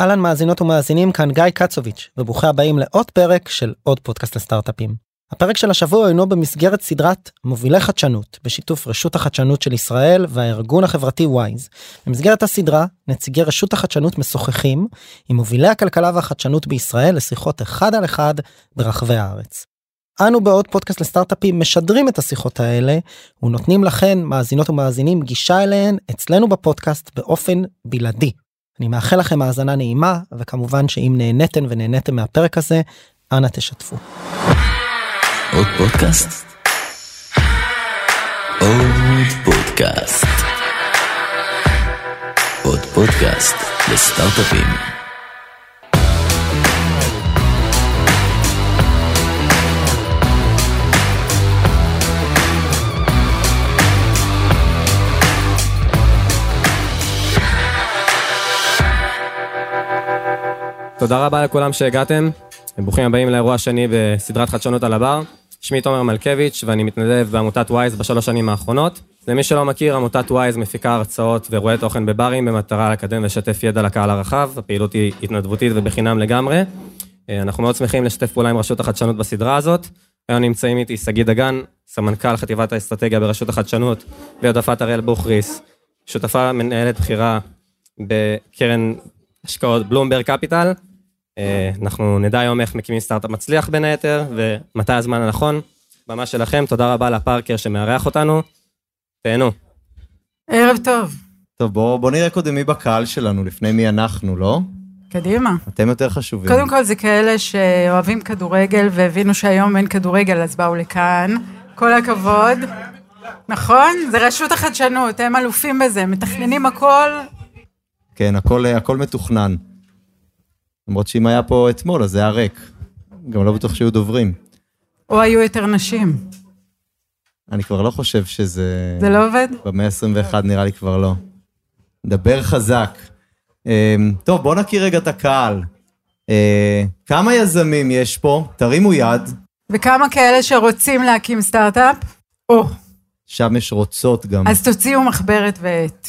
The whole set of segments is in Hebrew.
אהלן מאזינות ומאזינים כאן גיא קצוביץ' וברוכים הבאים לעוד פרק של עוד פודקאסט לסטארט-אפים. הפרק של השבוע אינו במסגרת סדרת מובילי חדשנות בשיתוף רשות החדשנות של ישראל והארגון החברתי וויז. במסגרת הסדרה נציגי רשות החדשנות משוחחים עם מובילי הכלכלה והחדשנות בישראל לשיחות אחד על אחד ברחבי הארץ. אנו בעוד פודקאסט לסטארט-אפים משדרים את השיחות האלה ונותנים לכן מאזינות ומאזינים גישה אליהן אצלנו בפודקאסט באופן בלעדי. אני מאחל לכם האזנה נעימה וכמובן שאם נהניתן ונהניתם מהפרק הזה אנא תשתפו. עוד פודקאסט? עוד פודקאסט. עוד פודקאסט לסטארט-אפים. תודה רבה לכולם שהגעתם, ברוכים הבאים לאירוע השני בסדרת חדשנות על הבר. שמי תומר מלכביץ' ואני מתנדב בעמותת וויז בשלוש שנים האחרונות. למי שלא מכיר, עמותת וויז מפיקה הרצאות ואירועי תוכן בברים במטרה לקדם ולשתף ידע לקהל הרחב, הפעילות היא התנדבותית ובחינם לגמרי. אה, אנחנו מאוד שמחים לשתף פעולה עם רשות החדשנות בסדרה הזאת. היום נמצאים איתי שגיא דגן, סמנכ"ל חטיבת האסטרטגיה ברשות החדשנות, ועדת אריאל בוכריס, שותפה מנהלת בכירה בקרן השקעות בלומברג קפיטל. אה, אנחנו נדע היום איך מקימים סטארט-אפ מצליח בין היתר, ומתי הזמן הנכון. במה שלכם, תודה רבה לפארקר שמארח אותנו. תהנו. ערב טוב. טוב, בואו בוא נראה קודם מי בקהל שלנו, לפני מי אנחנו, לא? קדימה. אתם יותר חשובים. קודם כל זה כאלה שאוהבים כדורגל והבינו שהיום אין כדורגל, אז באו לכאן. כל הכבוד. נכון? זה רשות החדשנות, הם אלופים בזה, מתכננים הכל. כן, הכל, הכל מתוכנן. למרות שאם היה פה אתמול, אז זה היה ריק. גם לא בטוח שהיו דוברים. או היו יותר נשים. אני כבר לא חושב שזה... זה לא עובד? במאה ה-21 נראה לי כבר לא. דבר חזק. אמ, טוב, בואו נכיר רגע את הקהל. אה, כמה יזמים יש פה? תרימו יד. וכמה כאלה שרוצים להקים סטארט-אפ? או. שם יש רוצות גם. אז תוציאו מחברת ועט.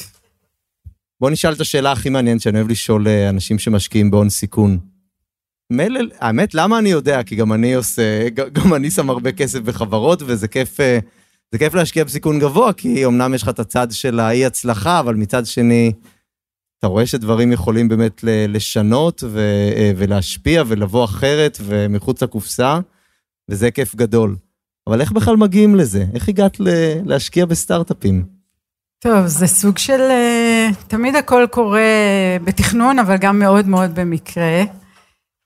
בואו נשאל את השאלה הכי מעניינת שאני אוהב לשאול אה, אנשים שמשקיעים בהון סיכון. מלל, האמת, למה אני יודע? כי גם אני עושה, גם אני שם הרבה כסף בחברות, וזה כיף, אה, זה כיף להשקיע בסיכון גבוה, כי אמנם יש לך את הצד של האי הצלחה, אבל מצד שני, אתה רואה שדברים יכולים באמת לשנות ו, אה, ולהשפיע ולבוא אחרת ומחוץ לקופסה, וזה כיף גדול. אבל איך בכלל מגיעים לזה? איך הגעת להשקיע בסטארט-אפים? טוב, זה סוג של... אה, תמיד הכל קורה בתכנון, אבל גם מאוד מאוד במקרה.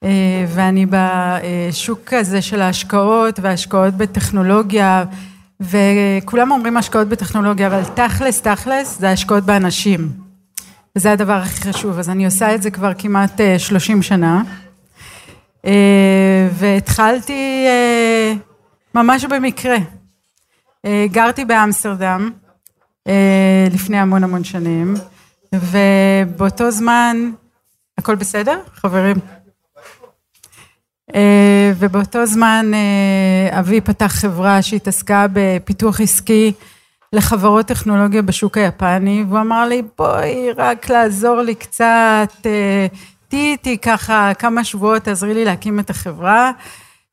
אה, ואני בשוק הזה של ההשקעות והשקעות בטכנולוגיה, וכולם אומרים השקעות בטכנולוגיה, אבל תכלס, תכלס, זה השקעות באנשים. וזה הדבר הכי חשוב. אז אני עושה את זה כבר כמעט 30 אה, שנה. והתחלתי ממש במקרה. גרתי באמסטרדם. אה, לפני המון המון שנים, ובאותו זמן, הכל בסדר, חברים? אה, ובאותו זמן אה, אבי פתח חברה שהתעסקה בפיתוח עסקי לחברות טכנולוגיה בשוק היפני, והוא אמר לי, בואי רק לעזור לי קצת, תהיי איתי ככה כמה שבועות, תעזרי לי להקים את החברה.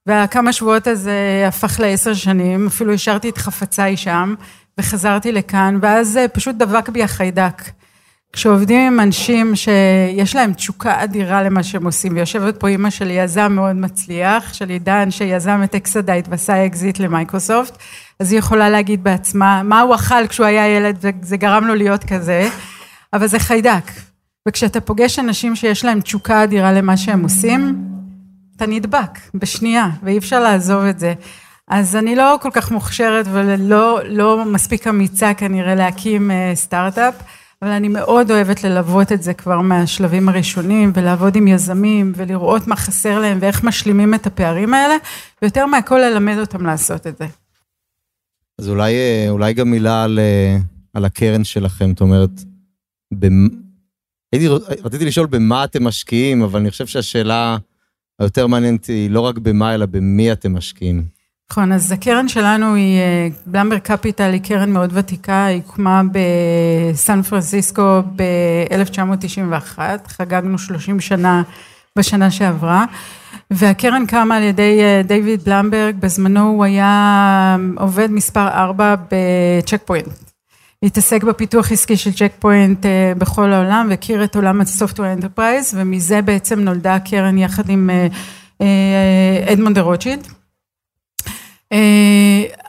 והכמה שבועות הזה הפך לעשר שנים, אפילו השארתי את חפציי שם, וחזרתי לכאן, ואז אה, פשוט דבק בי החיידק. כשעובדים עם אנשים שיש להם תשוקה אדירה למה שהם עושים, ויושבת פה אימא של יזם מאוד מצליח, של עידן שיזם את אקסדייט ועשה אקזיט למייקרוסופט, אז היא יכולה להגיד בעצמה מה הוא אכל כשהוא היה ילד וזה גרם לו להיות כזה, אבל זה חיידק. וכשאתה פוגש אנשים שיש להם תשוקה אדירה למה שהם עושים, אתה נדבק בשנייה, ואי אפשר לעזוב את זה. אז אני לא כל כך מוכשרת ולא לא מספיק אמיצה כנראה להקים אה, סטארט-אפ, אבל אני מאוד אוהבת ללוות את זה כבר מהשלבים הראשונים, ולעבוד עם יזמים, ולראות מה חסר להם ואיך משלימים את הפערים האלה, ויותר מהכל ללמד אותם לעשות את זה. אז אולי, אה, אולי גם מילה על, אה, על הקרן שלכם, זאת אומרת, במ... הייתי, רציתי לשאול במה אתם משקיעים, אבל אני חושב שהשאלה היותר מעניינת היא לא רק במה, אלא במי אתם משקיעים. נכון, אז הקרן שלנו היא, בלמבר קפיטל היא קרן מאוד ותיקה, היא הוקמה בסן פרנסיסקו ב-1991, חגגנו 30 שנה בשנה שעברה, והקרן קמה על ידי דיוויד בלמברג, בזמנו הוא היה עובד מספר 4 בצ'ק פוינט. התעסק בפיתוח עסקי של צ'ק פוינט בכל העולם והכיר את עולם ה software enterprise ומזה בעצם נולדה הקרן יחד עם אדמונד דה רוטשילד.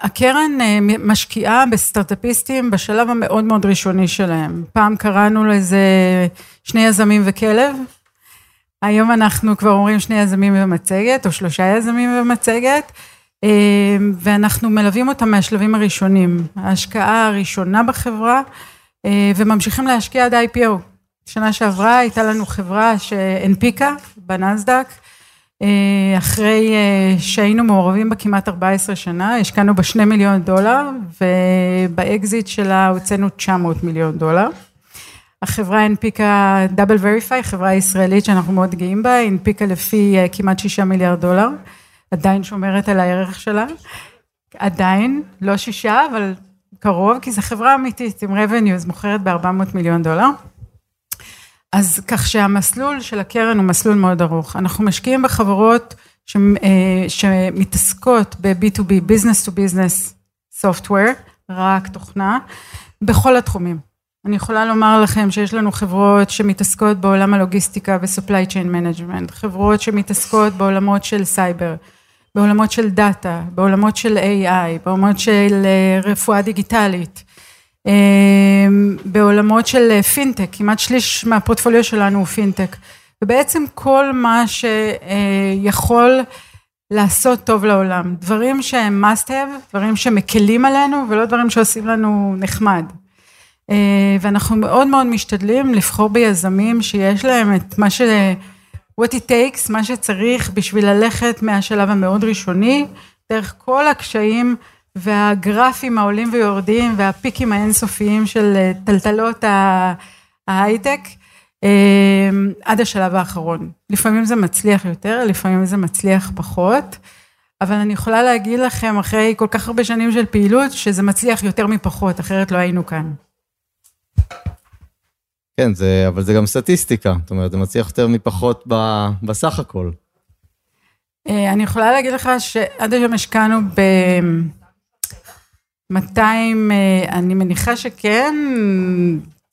הקרן משקיעה בסטארטאפיסטים בשלב המאוד מאוד ראשוני שלהם, פעם קראנו לזה שני יזמים וכלב, היום אנחנו כבר אומרים שני יזמים ומצגת או שלושה יזמים ומצגת. ואנחנו מלווים אותם מהשלבים הראשונים, ההשקעה הראשונה בחברה וממשיכים להשקיע עד IPO, שנה שעברה הייתה לנו חברה שהנפיקה בנסדק אחרי שהיינו מעורבים בה כמעט 14 שנה, השקענו בה שני מיליון דולר ובאקזיט שלה הוצאנו 900 מיליון דולר. החברה הנפיקה דאבל וריפיי, חברה ישראלית שאנחנו מאוד גאים בה, הנפיקה לפי כמעט שישה מיליארד דולר, עדיין שומרת על הערך שלה, עדיין, לא שישה אבל קרוב, כי זו חברה אמיתית עם revenues, מוכרת ב-400 מיליון דולר. אז כך שהמסלול של הקרן הוא מסלול מאוד ארוך, אנחנו משקיעים בחברות שמתעסקות ב-B2B, Business to Business Software, רק תוכנה, בכל התחומים. אני יכולה לומר לכם שיש לנו חברות שמתעסקות בעולם הלוגיסטיקה ו-Supply Chain Management, חברות שמתעסקות בעולמות של סייבר, בעולמות של דאטה, בעולמות של AI, בעולמות של רפואה דיגיטלית, בעולמות של פינטק, כמעט שליש מהפורטפוליו שלנו הוא פינטק, ובעצם כל מה שיכול לעשות טוב לעולם, דברים שהם must have, דברים שמקלים עלינו ולא דברים שעושים לנו נחמד. ואנחנו מאוד מאוד משתדלים לבחור ביזמים שיש להם את מה ש... what it takes, מה שצריך בשביל ללכת מהשלב המאוד ראשוני, דרך כל הקשיים והגרפים העולים ויורדים והפיקים האינסופיים של טלטלות ההייטק, עד השלב האחרון. לפעמים זה מצליח יותר, לפעמים זה מצליח פחות, אבל אני יכולה להגיד לכם אחרי כל כך הרבה שנים של פעילות, שזה מצליח יותר מפחות, אחרת לא היינו כאן. כן, זה, אבל זה גם סטטיסטיקה, זאת אומרת, זה מצליח יותר מפחות בסך הכל. אני יכולה להגיד לך שעד היום השקענו ב-200, אני מניחה שכן.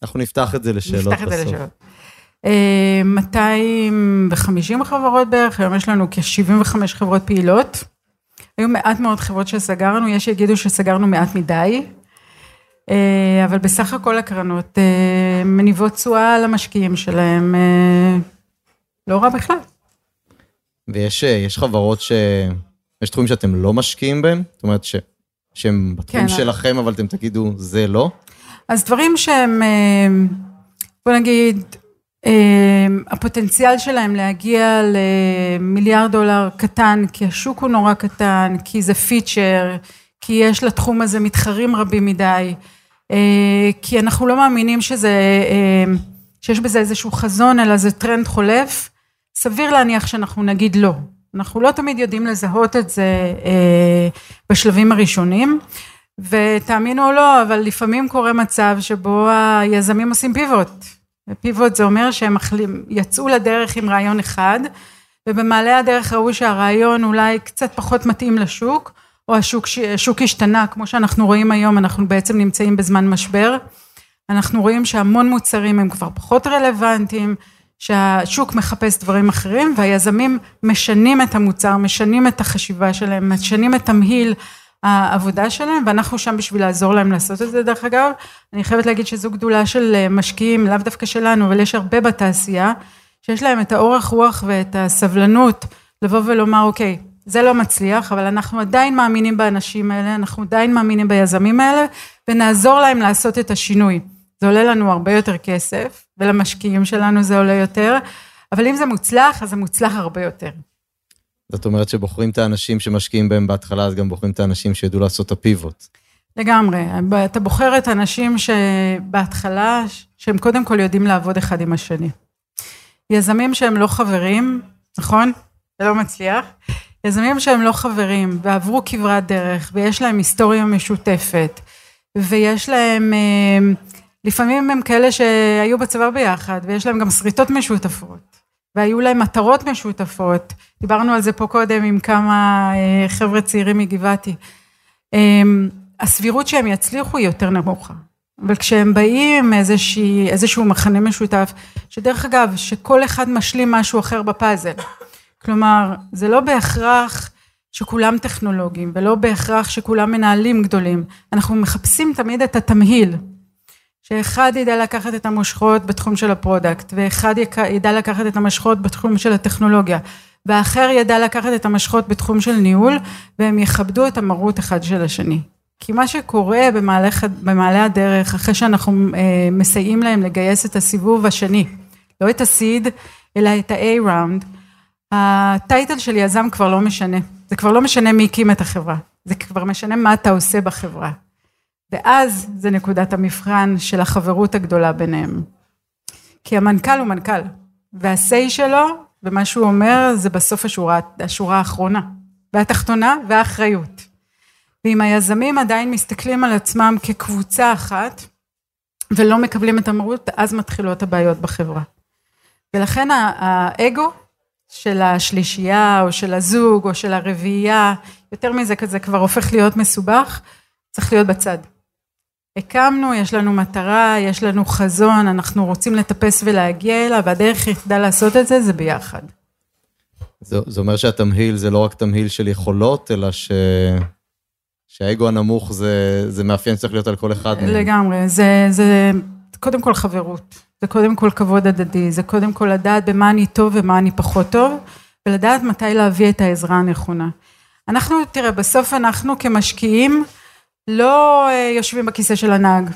אנחנו נפתח את זה לשאלות בסוף. נפתח את זה לשאלות. 250 חברות בערך, היום יש לנו כ-75 חברות פעילות. היו מעט מאוד חברות שסגרנו, יש שיגידו שסגרנו מעט מדי. אבל בסך הכל הקרנות מניבות תשואה למשקיעים שלהם, לא רע בכלל. ויש חברות ש... יש תחומים שאתם לא משקיעים בהם? זאת אומרת שהם בתחום שלכם, אבל אתם תגידו, זה לא? אז דברים שהם, בוא נגיד, הפוטנציאל שלהם להגיע למיליארד דולר קטן, כי השוק הוא נורא קטן, כי זה פיצ'ר, כי יש לתחום הזה מתחרים רבים מדי, כי אנחנו לא מאמינים שזה, שיש בזה איזשהו חזון, אלא זה טרנד חולף, סביר להניח שאנחנו נגיד לא. אנחנו לא תמיד יודעים לזהות את זה בשלבים הראשונים, ותאמינו או לא, אבל לפעמים קורה מצב שבו היזמים עושים פיבוט. פיבוט זה אומר שהם יצאו לדרך עם רעיון אחד, ובמעלה הדרך ראו שהרעיון אולי קצת פחות מתאים לשוק, או השוק השתנה, כמו שאנחנו רואים היום, אנחנו בעצם נמצאים בזמן משבר, אנחנו רואים שהמון מוצרים הם כבר פחות רלוונטיים, שהשוק מחפש דברים אחרים, והיזמים משנים את המוצר, משנים את החשיבה שלהם, משנים את תמהיל העבודה שלהם, ואנחנו שם בשביל לעזור להם לעשות את זה דרך אגב. אני חייבת להגיד שזו גדולה של משקיעים, לאו דווקא שלנו, אבל יש הרבה בתעשייה, שיש להם את האורך רוח ואת הסבלנות, לבוא ולומר, אוקיי, זה לא מצליח, אבל אנחנו עדיין מאמינים באנשים האלה, אנחנו עדיין מאמינים ביזמים האלה, ונעזור להם לעשות את השינוי. זה עולה לנו הרבה יותר כסף, ולמשקיעים שלנו זה עולה יותר, אבל אם זה מוצלח, אז זה מוצלח הרבה יותר. זאת אומרת שבוחרים את האנשים שמשקיעים בהם בהתחלה, אז גם בוחרים את האנשים שידעו לעשות את הפיבוט. לגמרי, אתה בוחר את האנשים שבהתחלה, שהם קודם כל יודעים לעבוד אחד עם השני. יזמים שהם לא חברים, נכון? זה לא מצליח. יזמים שהם לא חברים ועברו כברת דרך ויש להם היסטוריה משותפת ויש להם, אה, לפעמים הם כאלה שהיו בצבא ביחד ויש להם גם שריטות משותפות והיו להם מטרות משותפות, דיברנו על זה פה קודם עם כמה אה, חבר'ה צעירים מגבעתי. אה, הסבירות שהם יצליחו היא יותר נמוכה. אבל כשהם באים איזושהי, איזשהו מחנה משותף, שדרך אגב, שכל אחד משלים משהו אחר בפאזל. כלומר, זה לא בהכרח שכולם טכנולוגיים, ולא בהכרח שכולם מנהלים גדולים. אנחנו מחפשים תמיד את התמהיל. שאחד ידע לקחת את המושכות בתחום של ה product, ואחד ידע לקחת את המושכות בתחום של הטכנולוגיה, והאחר ידע לקחת את המושכות בתחום של ניהול, והם יכבדו את המרות אחד של השני. כי מה שקורה במעלה, במעלה הדרך, אחרי שאנחנו אה, מסייעים להם לגייס את הסיבוב השני, לא את ה seed, אלא את ה-A-Round, הטייטל של יזם כבר לא משנה. זה כבר לא משנה מי הקים את החברה, זה כבר משנה מה אתה עושה בחברה. ואז זה נקודת המבחן של החברות הגדולה ביניהם. כי המנכ"ל הוא מנכ"ל, וה-say שלו, ומה שהוא אומר, זה בסוף השורה, השורה האחרונה, והתחתונה, והאחריות. ואם היזמים עדיין מסתכלים על עצמם כקבוצה אחת, ולא מקבלים את המרות, אז מתחילות הבעיות בחברה. ולכן האגו של השלישייה, או של הזוג, או של הרביעייה, יותר מזה כזה כבר הופך להיות מסובך, צריך להיות בצד. הקמנו, יש לנו מטרה, יש לנו חזון, אנחנו רוצים לטפס ולהגיע אליו, והדרך היחידה לעשות את זה, זה ביחד. זה, זה אומר שהתמהיל זה לא רק תמהיל של יכולות, אלא ש... שהאגו הנמוך זה, זה מאפיין שצריך להיות על כל אחד. לגמרי, זה, זה קודם כל חברות, זה קודם כל כבוד הדדי, זה קודם כל לדעת במה אני טוב ומה אני פחות טוב, ולדעת מתי להביא את העזרה הנכונה. אנחנו, תראה, בסוף אנחנו כמשקיעים לא אה, יושבים בכיסא של הנהג.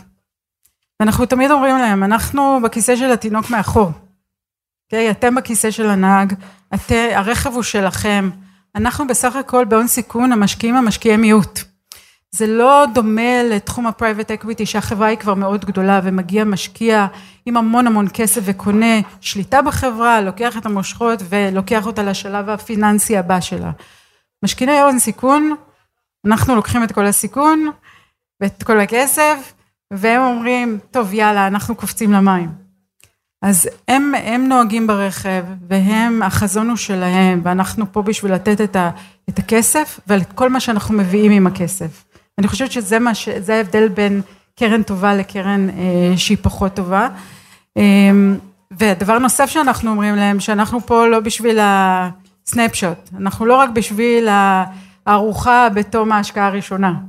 ואנחנו תמיד אומרים להם, אנחנו בכיסא של התינוק מאחור. Okay, אוקיי? אתם בכיסא של הנהג, את, הרכב הוא שלכם. אנחנו בסך הכל בהון סיכון המשקיעים המשקיעי מיעוט. זה לא דומה לתחום ה private equity שהחברה היא כבר מאוד גדולה ומגיע משקיע עם המון המון כסף וקונה שליטה בחברה, לוקח את המושכות ולוקח אותה לשלב הפיננסי הבא שלה. משקיעי הון סיכון, אנחנו לוקחים את כל הסיכון ואת כל הכסף והם אומרים טוב יאללה אנחנו קופצים למים. אז הם, הם נוהגים ברכב והם החזון הוא שלהם ואנחנו פה בשביל לתת את, ה, את הכסף ואת כל מה שאנחנו מביאים עם הכסף. אני חושבת שזה מה ש... זה ההבדל בין קרן טובה לקרן אה, שהיא פחות טובה. אה, ודבר נוסף שאנחנו אומרים להם, שאנחנו פה לא בשביל הסנפשוט, אנחנו לא רק בשביל הארוחה בתום ההשקעה הראשונה,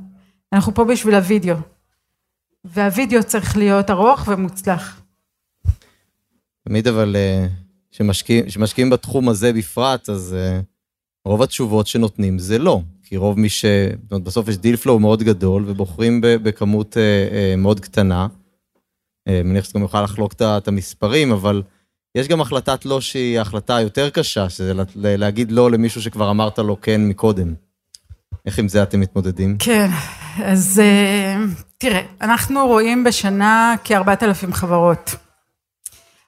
אנחנו פה בשביל הוידאו. והוידאו צריך להיות ארוך ומוצלח. תמיד אבל כשמשקיעים אה, בתחום הזה בפרט, אז אה, רוב התשובות שנותנים זה לא. כי רוב מי ש... זאת אומרת, בסוף יש deal flow מאוד גדול, ובוחרים בכמות אה, מאוד קטנה. אה, מניח שאתה גם יוכל לחלוק את המספרים, אבל יש גם החלטת לא שהיא החלטה יותר קשה, שזה להגיד לא למישהו שכבר אמרת לו כן מקודם. איך עם זה אתם מתמודדים? כן, אז תראה, אנחנו רואים בשנה כ-4,000 חברות.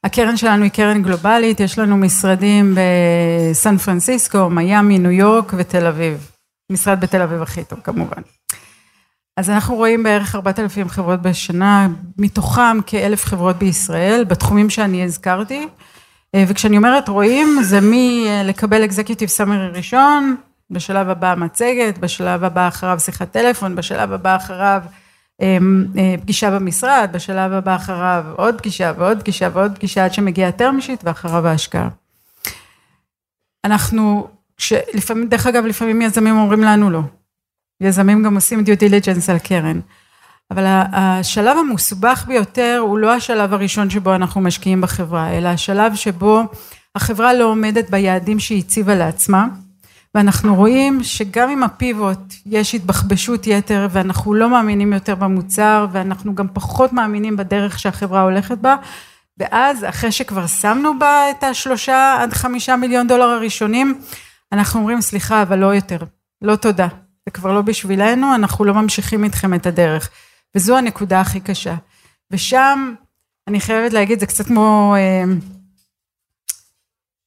הקרן שלנו היא קרן גלובלית, יש לנו משרדים בסן פרנסיסקו, מיאמי, ניו יורק ותל אביב. משרד בתל אביב הכי טוב כמובן. אז אנחנו רואים בערך 4,000 חברות בשנה, מתוכם כאלף חברות בישראל, בתחומים שאני הזכרתי, אה, וכשאני אומרת רואים, זה מלקבל אקזקיוטיב סאמרי ראשון, בשלב הבא מצגת, בשלב הבא אחריו שיחת טלפון, בשלב הבא אחריו אה, אה, פגישה במשרד, בשלב הבא אחריו עוד פגישה ועוד פגישה ועוד פגישה עד שמגיע ה term sheet ואחריו ההשקעה. אנחנו שלפעמים, דרך אגב, לפעמים יזמים אומרים לנו לא. יזמים גם עושים due diligence על קרן. אבל השלב המסובך ביותר הוא לא השלב הראשון שבו אנחנו משקיעים בחברה, אלא השלב שבו החברה לא עומדת ביעדים שהיא הציבה לעצמה, ואנחנו רואים שגם עם הפיבוט יש התבחבשות יתר ואנחנו לא מאמינים יותר במוצר ואנחנו גם פחות מאמינים בדרך שהחברה הולכת בה, ואז אחרי שכבר שמנו בה את השלושה עד חמישה מיליון דולר הראשונים, אנחנו אומרים סליחה אבל לא יותר, לא תודה, זה כבר לא בשבילנו, אנחנו לא ממשיכים איתכם את הדרך. וזו הנקודה הכי קשה. ושם, אני חייבת להגיד, זה קצת כמו, אה,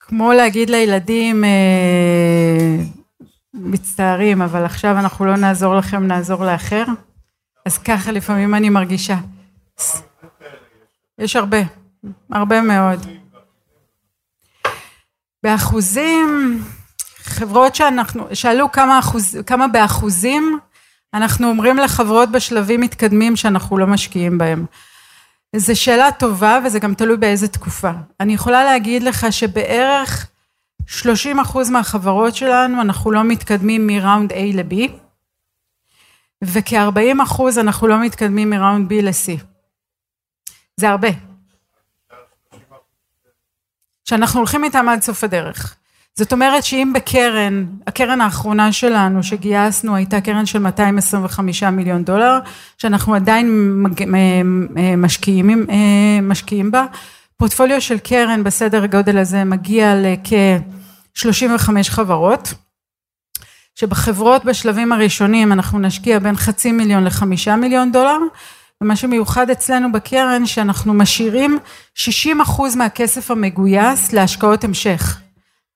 כמו להגיד לילדים, אה, מצטערים, אבל עכשיו אנחנו לא נעזור לכם, נעזור לאחר. אז ככה לפעמים אני מרגישה. יש הרבה, הרבה מאוד. באחוזים, חברות שאנחנו, שאלו כמה, אחוז, כמה באחוזים אנחנו אומרים לחברות בשלבים מתקדמים שאנחנו לא משקיעים בהם. זו שאלה טובה וזה גם תלוי באיזה תקופה. אני יכולה להגיד לך שבערך 30 אחוז מהחברות שלנו אנחנו לא מתקדמים מראונד A ל-B וכ-40 אחוז אנחנו לא מתקדמים מראונד B ל-C. זה הרבה. שאנחנו הולכים איתם עד סוף הדרך. זאת אומרת שאם בקרן, הקרן האחרונה שלנו שגייסנו הייתה קרן של 225 מיליון דולר, שאנחנו עדיין משקיעים, משקיעים בה, פורטפוליו של קרן בסדר גודל הזה מגיע לכ-35 חברות, שבחברות בשלבים הראשונים אנחנו נשקיע בין חצי מיליון לחמישה מיליון דולר, ומה שמיוחד אצלנו בקרן שאנחנו משאירים 60 אחוז מהכסף המגויס להשקעות המשך.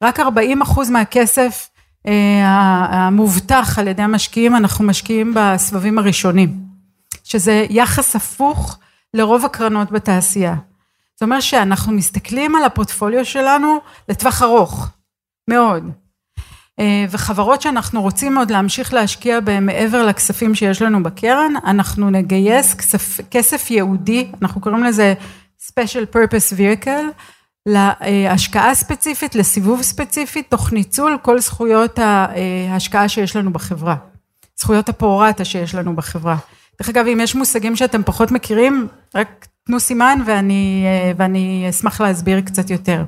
רק 40 אחוז מהכסף אה, המובטח על ידי המשקיעים אנחנו משקיעים בסבבים הראשונים, שזה יחס הפוך לרוב הקרנות בתעשייה. זאת אומרת שאנחנו מסתכלים על הפורטפוליו שלנו לטווח ארוך, מאוד. אה, וחברות שאנחנו רוצים עוד להמשיך להשקיע בהן מעבר לכספים שיש לנו בקרן, אנחנו נגייס כסף, כסף ייעודי, אנחנו קוראים לזה special purpose vehicle, להשקעה ספציפית, לסיבוב ספציפי, תוך ניצול כל זכויות ההשקעה שיש לנו בחברה, זכויות הפרורטה שיש לנו בחברה. דרך אגב, אם יש מושגים שאתם פחות מכירים, רק תנו סימן ואני, ואני אשמח להסביר קצת יותר.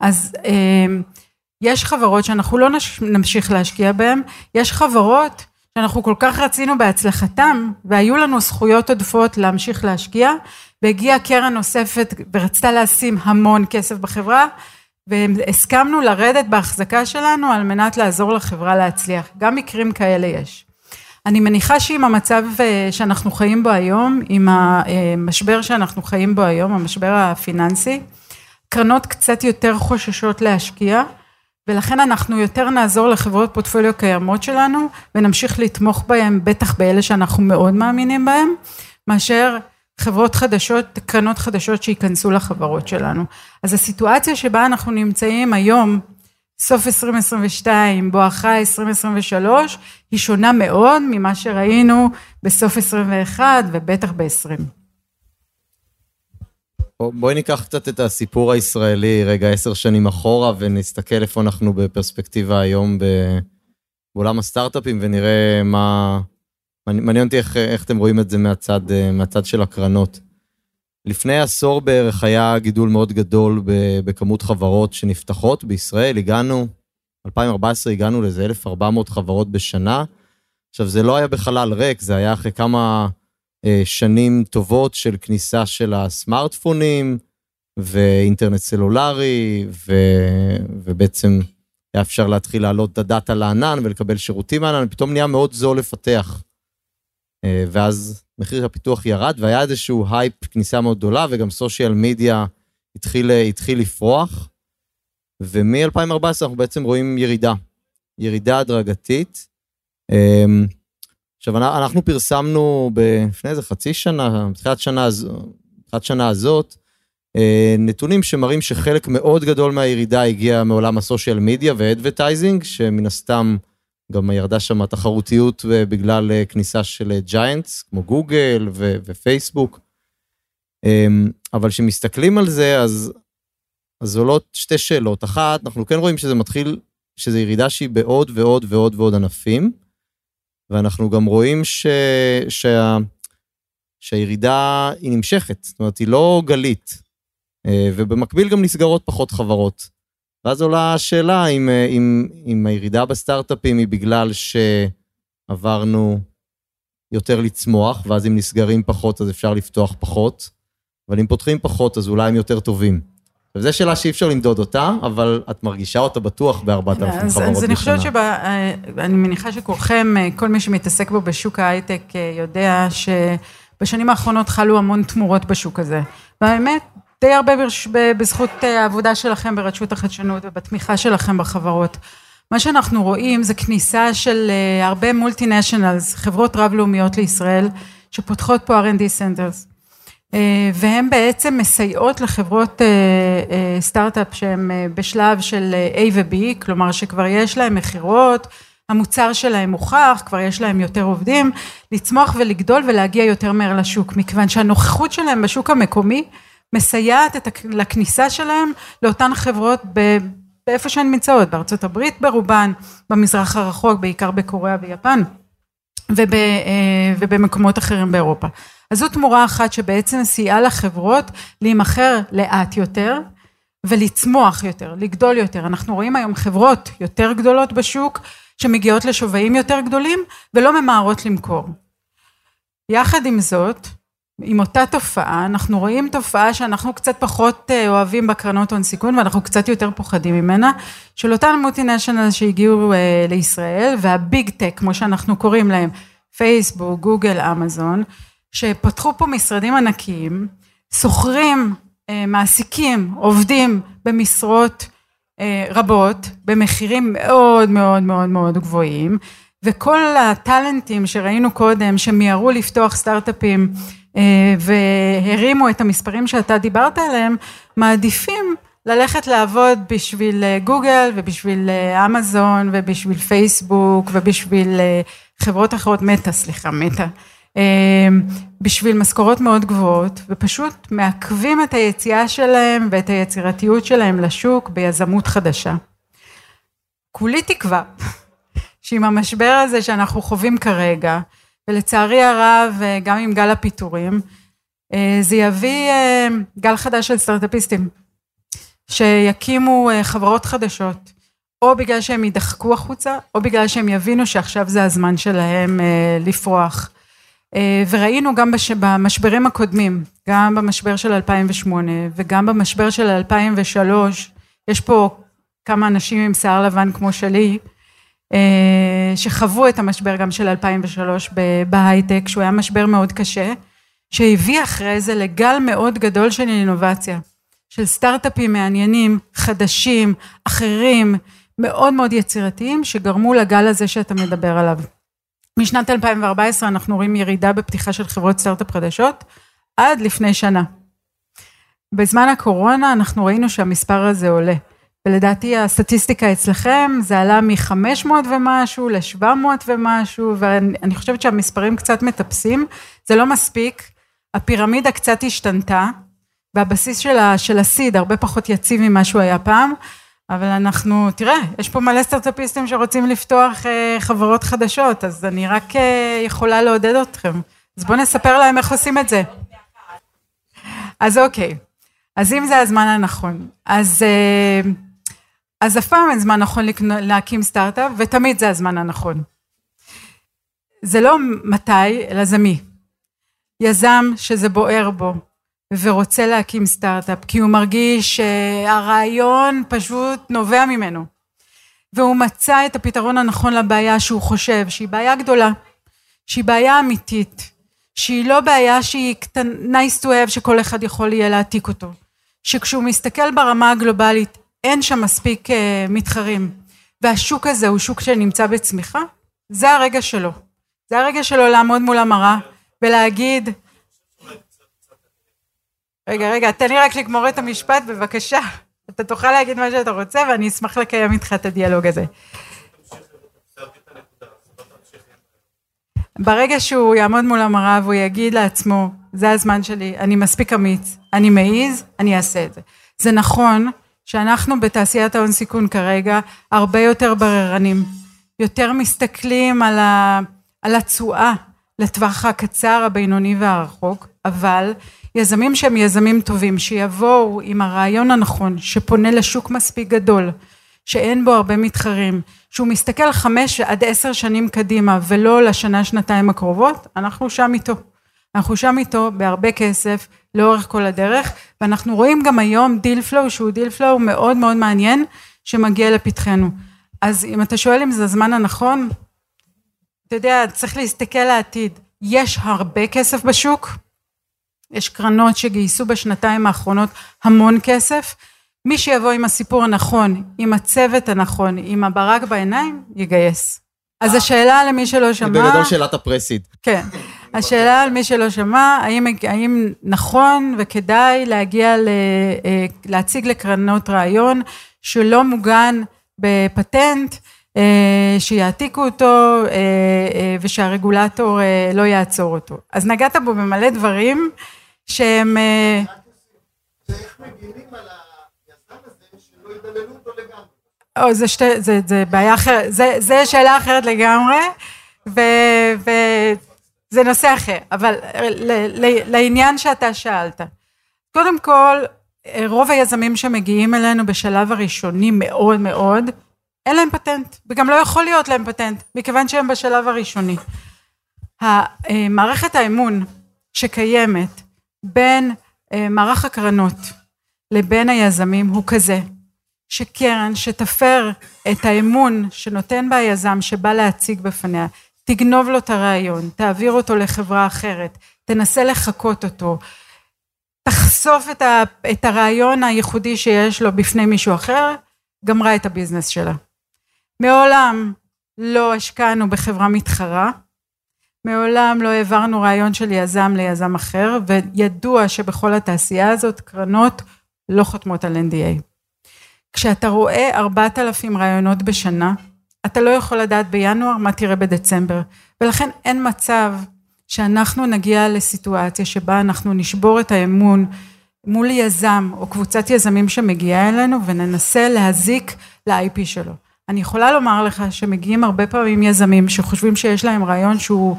אז יש חברות שאנחנו לא נמשיך להשקיע בהן, יש חברות שאנחנו כל כך רצינו בהצלחתם והיו לנו זכויות עודפות להמשיך להשקיע והגיעה קרן נוספת ורצתה לשים המון כסף בחברה והסכמנו לרדת בהחזקה שלנו על מנת לעזור לחברה להצליח, גם מקרים כאלה יש. אני מניחה שעם המצב אה, שאנחנו חיים בו היום, עם המשבר שאנחנו חיים בו היום, המשבר הפיננסי, קרנות קצת יותר חוששות להשקיע ולכן אנחנו יותר נעזור לחברות פורטפוליו קיימות שלנו ונמשיך לתמוך בהם, בטח באלה שאנחנו מאוד מאמינים בהם, מאשר חברות חדשות, קרנות חדשות שייכנסו לחברות שלנו. אז הסיטואציה שבה אנחנו נמצאים היום, סוף 2022 בואכה 2023, היא שונה מאוד ממה שראינו בסוף 21 ובטח ב-20. בואי ניקח קצת את הסיפור הישראלי רגע עשר שנים אחורה ונסתכל איפה אנחנו בפרספקטיבה היום בעולם הסטארט-אפים ונראה מה... מעניין אותי איך, איך אתם רואים את זה מהצד, מהצד של הקרנות. לפני עשור בערך היה גידול מאוד גדול בכמות חברות שנפתחות בישראל, הגענו, 2014 הגענו לאיזה 1,400 חברות בשנה. עכשיו זה לא היה בחלל ריק, זה היה אחרי כמה אה, שנים טובות של כניסה של הסמארטפונים ואינטרנט סלולרי, ו... ובעצם היה אפשר להתחיל להעלות את הדאטה לענן ולקבל שירותים מהענן, פתאום נהיה מאוד זול לפתח. אה, ואז מחיר הפיתוח ירד והיה איזשהו הייפ כניסה מאוד גדולה וגם social media התחיל, התחיל לפרוח. ומ-2014 אנחנו בעצם רואים ירידה, ירידה הדרגתית. אה, עכשיו, אנחנו פרסמנו לפני איזה חצי שנה, בתחילת שנה, בתחילת שנה הזאת, אה, נתונים שמראים שחלק מאוד גדול מהירידה הגיע מעולם ה social media ו advertising, שמן הסתם גם ירדה שם התחרותיות בגלל אה, כניסה של giants, כמו גוגל ו- ופייסבוק. אמ, אבל כשמסתכלים על זה, אז, אז עולות שתי שאלות. אחת, אנחנו כן רואים שזה מתחיל, שזו ירידה שהיא בעוד ועוד ועוד ועוד ענפים. ואנחנו גם רואים ש... שה... שהירידה היא נמשכת, זאת אומרת, היא לא גלית, אה, ובמקביל גם נסגרות פחות חברות. ואז עולה השאלה אם, אה, אם, אם הירידה בסטארט-אפים היא בגלל שעברנו יותר לצמוח, ואז אם נסגרים פחות אז אפשר לפתוח פחות, אבל אם פותחים פחות אז אולי הם יותר טובים. וזו שאלה שאי אפשר למדוד אותה, אבל את מרגישה אותה בטוח בארבעת אלפים חברות בשנה. אז אני חושבת שאני מניחה שכולכם, כל מי שמתעסק בו בשוק ההייטק יודע שבשנים האחרונות חלו המון תמורות בשוק הזה. והאמת, די הרבה בזכות העבודה שלכם ברשות החדשנות ובתמיכה שלכם בחברות. מה שאנחנו רואים זה כניסה של הרבה מולטינשיונלס, חברות רב-לאומיות לישראל, שפותחות פה R&D centers. Uh, והן בעצם מסייעות לחברות uh, uh, סטארט-אפ שהן בשלב של A ו-B, כלומר שכבר יש להן מכירות, המוצר שלהם מוכח, כבר יש להם יותר עובדים, לצמוח ולגדול ולהגיע יותר מהר לשוק, מכיוון שהנוכחות שלהם בשוק המקומי מסייעת את, לכניסה שלהם לאותן חברות ב, באיפה שהן נמצאות, בארצות הברית ברובן, במזרח הרחוק, בעיקר בקוריאה ויפן, וב, אה, ובמקומות אחרים באירופה. אז זו תמורה אחת שבעצם סייעה לחברות להימכר לאט יותר ולצמוח יותר, לגדול יותר. אנחנו רואים היום חברות יותר גדולות בשוק, שמגיעות לשווים יותר גדולים ולא ממהרות למכור. יחד עם זאת, עם אותה תופעה, אנחנו רואים תופעה שאנחנו קצת פחות אה, אוהבים בקרנות הון סיכון ואנחנו קצת יותר פוחדים ממנה, של אותן מוטי-נשיונל שהגיעו אה, לישראל והביג טק, כמו שאנחנו קוראים להם, פייסבוק, גוגל, אמזון, שפתחו פה משרדים ענקיים, שוכרים, אה, מעסיקים, עובדים במשרות רבות, במחירים מאוד מאוד מאוד מאוד גבוהים, וכל הטאלנטים שראינו קודם, שמיהרו לפתוח סטארט-אפים אה, והרימו את המספרים שאתה דיברת עליהם, מעדיפים ללכת לעבוד בשביל אה, גוגל ובשביל אה, אמזון ובשביל פייסבוק ובשביל חברות אחרות, מטא, סליחה, מטא, בשביל משכורות מאוד גבוהות ופשוט מעכבים את היציאה שלהם ואת היצירתיות שלהם לשוק ביזמות חדשה. כולי תקווה שעם המשבר הזה שאנחנו חווים כרגע, ולצערי הרב גם עם גל הפיטורים, אה, זה יביא אה, גל חדש של סטארטאפיסטים, שיקימו אה, חברות חדשות, או בגלל שהם יידחקו החוצה, או בגלל שהם יבינו שעכשיו זה הזמן שלהם לפרוח. וראינו גם במשברים הקודמים, גם במשבר של 2008 וגם במשבר של 2003, יש פה כמה אנשים עם שיער לבן כמו שלי, אה, שחוו את המשבר גם של 2003 בהייטק, שהוא היה משבר מאוד קשה, שהביא אחרי זה לגל מאוד גדול של אינובציה, של סטארט-אפים מעניינים, חדשים, אחרים, מאוד מאוד יצירתיים, שגרמו לגל הזה שאתה מדבר עליו. משנת 2014 אנחנו רואים ירידה בפתיחה של חברות סטארט-אפ חדשות, עד לפני שנה. בזמן הקורונה אנחנו ראינו שהמספר הזה עולה. ולדעתי הסטטיסטיקה אצלכם זה עלה מ-500 ומשהו ל-700 ומשהו, ואני חושבת שהמספרים קצת מטפסים, זה לא מספיק, הפירמידה קצת השתנתה, והבסיס של, של הסיד הרבה פחות יציב ממה שהוא היה פעם, אבל אנחנו, תראה, יש פה מלא סטארט-אפיסטים שרוצים לפתוח אה, חברות חדשות, אז אני רק אה, יכולה לעודד אתכם. אז בואו נספר להם איך עושים את זה. אז אוקיי, אז אם זה הזמן הנכון, אז... אה, אז אף פעם אין זמן נכון להקים סטארט-אפ, ותמיד זה הזמן הנכון. זה לא מתי, אלא זה מי. יזם שזה בוער בו, ורוצה להקים סטארט-אפ, כי הוא מרגיש שהרעיון פשוט נובע ממנו. והוא מצא את הפתרון הנכון לבעיה שהוא חושב שהיא בעיה גדולה, שהיא בעיה אמיתית, שהיא לא בעיה שהיא nice to have שכל אחד יכול יהיה להעתיק אותו, שכשהוא מסתכל ברמה הגלובלית אין שם מספיק uh, מתחרים, והשוק הזה הוא שוק שנמצא בצמיחה, זה הרגע שלו. זה הרגע שלו לעמוד מול המראה ולהגיד, רגע, רגע, תן לי רק לגמור את המשפט, בבקשה. אתה תוכל להגיד מה שאתה רוצה, ואני אשמח לקיים איתך את הדיאלוג הזה. ברגע שהוא יעמוד מול המראה והוא יגיד לעצמו, זה הזמן שלי, אני מספיק אמיץ, אני מעז, אני אעשה את זה. זה נכון שאנחנו בתעשיית ההון סיכון כרגע הרבה יותר בררנים, יותר מסתכלים על, ה, על התשואה לטווח הקצר, הבינוני והרחוק, אבל יזמים שהם יזמים טובים, שיבואו עם הרעיון הנכון, שפונה לשוק מספיק גדול, שאין בו הרבה מתחרים, שהוא מסתכל חמש עד עשר שנים קדימה ולא לשנה שנתיים הקרובות, אנחנו שם איתו. אנחנו שם איתו בהרבה כסף לאורך כל הדרך, ואנחנו רואים גם היום deal flow שהוא deal flow מאוד מאוד מעניין שמגיע לפתחנו. אז אם אתה שואל אם זה הזמן הנכון, אתה יודע, צריך להסתכל לעתיד. יש הרבה כסף בשוק, יש קרנות שגייסו בשנתיים האחרונות המון כסף, מי שיבוא עם הסיפור הנכון, עם הצוות הנכון, עם הברק בעיניים, יגייס. אז השאלה למי שלא זה שמע... בגדול שאלת הפרסיד. כן. השאלה על מי שלא שמע, האם, האם נכון וכדאי להגיע ל, אה, להציג לקרנות רעיון שלא מוגן בפטנט, אה, שיעתיקו אותו אה, אה, ושהרגולטור אה, לא יעצור אותו. אז נגעת בו במלא דברים שהם... אה, או, זה, שתי, זה, זה בעיה אחרת, זה, זה שאלה אחרת לגמרי, וזה נושא אחר, אבל ל, ל, לעניין שאתה שאלת. קודם כל, רוב היזמים שמגיעים אלינו בשלב הראשוני מאוד מאוד, אין להם פטנט, וגם לא יכול להיות להם פטנט, מכיוון שהם בשלב הראשוני. מערכת האמון שקיימת בין אה, מערך הקרנות לבין היזמים הוא כזה, שקרן שתפר את האמון שנותן בה היזם שבא להציג בפניה, תגנוב לו את הרעיון, תעביר אותו לחברה אחרת, תנסה לחקות אותו, תחשוף את, ה, הרעיון הייחודי שיש לו בפני מישהו אחר, גמרה את הביזנס שלה. מעולם לא השקענו בחברה מתחרה, מעולם לא העברנו רעיון של יזם ליזם אחר, וידוע שבכל התעשייה הזאת קרנות לא חותמות על NDA. כשאתה רואה ארבעת אלפים רעיונות בשנה, אתה לא יכול לדעת בינואר מה תראה בדצמבר, ולכן אין מצב שאנחנו נגיע לסיטואציה שבה אנחנו נשבור את האמון מול יזם או קבוצת יזמים שמגיעה אלינו וננסה להזיק ל-IP שלו. אני יכולה לומר לך שמגיעים הרבה פעמים יזמים שחושבים שיש להם רעיון שהוא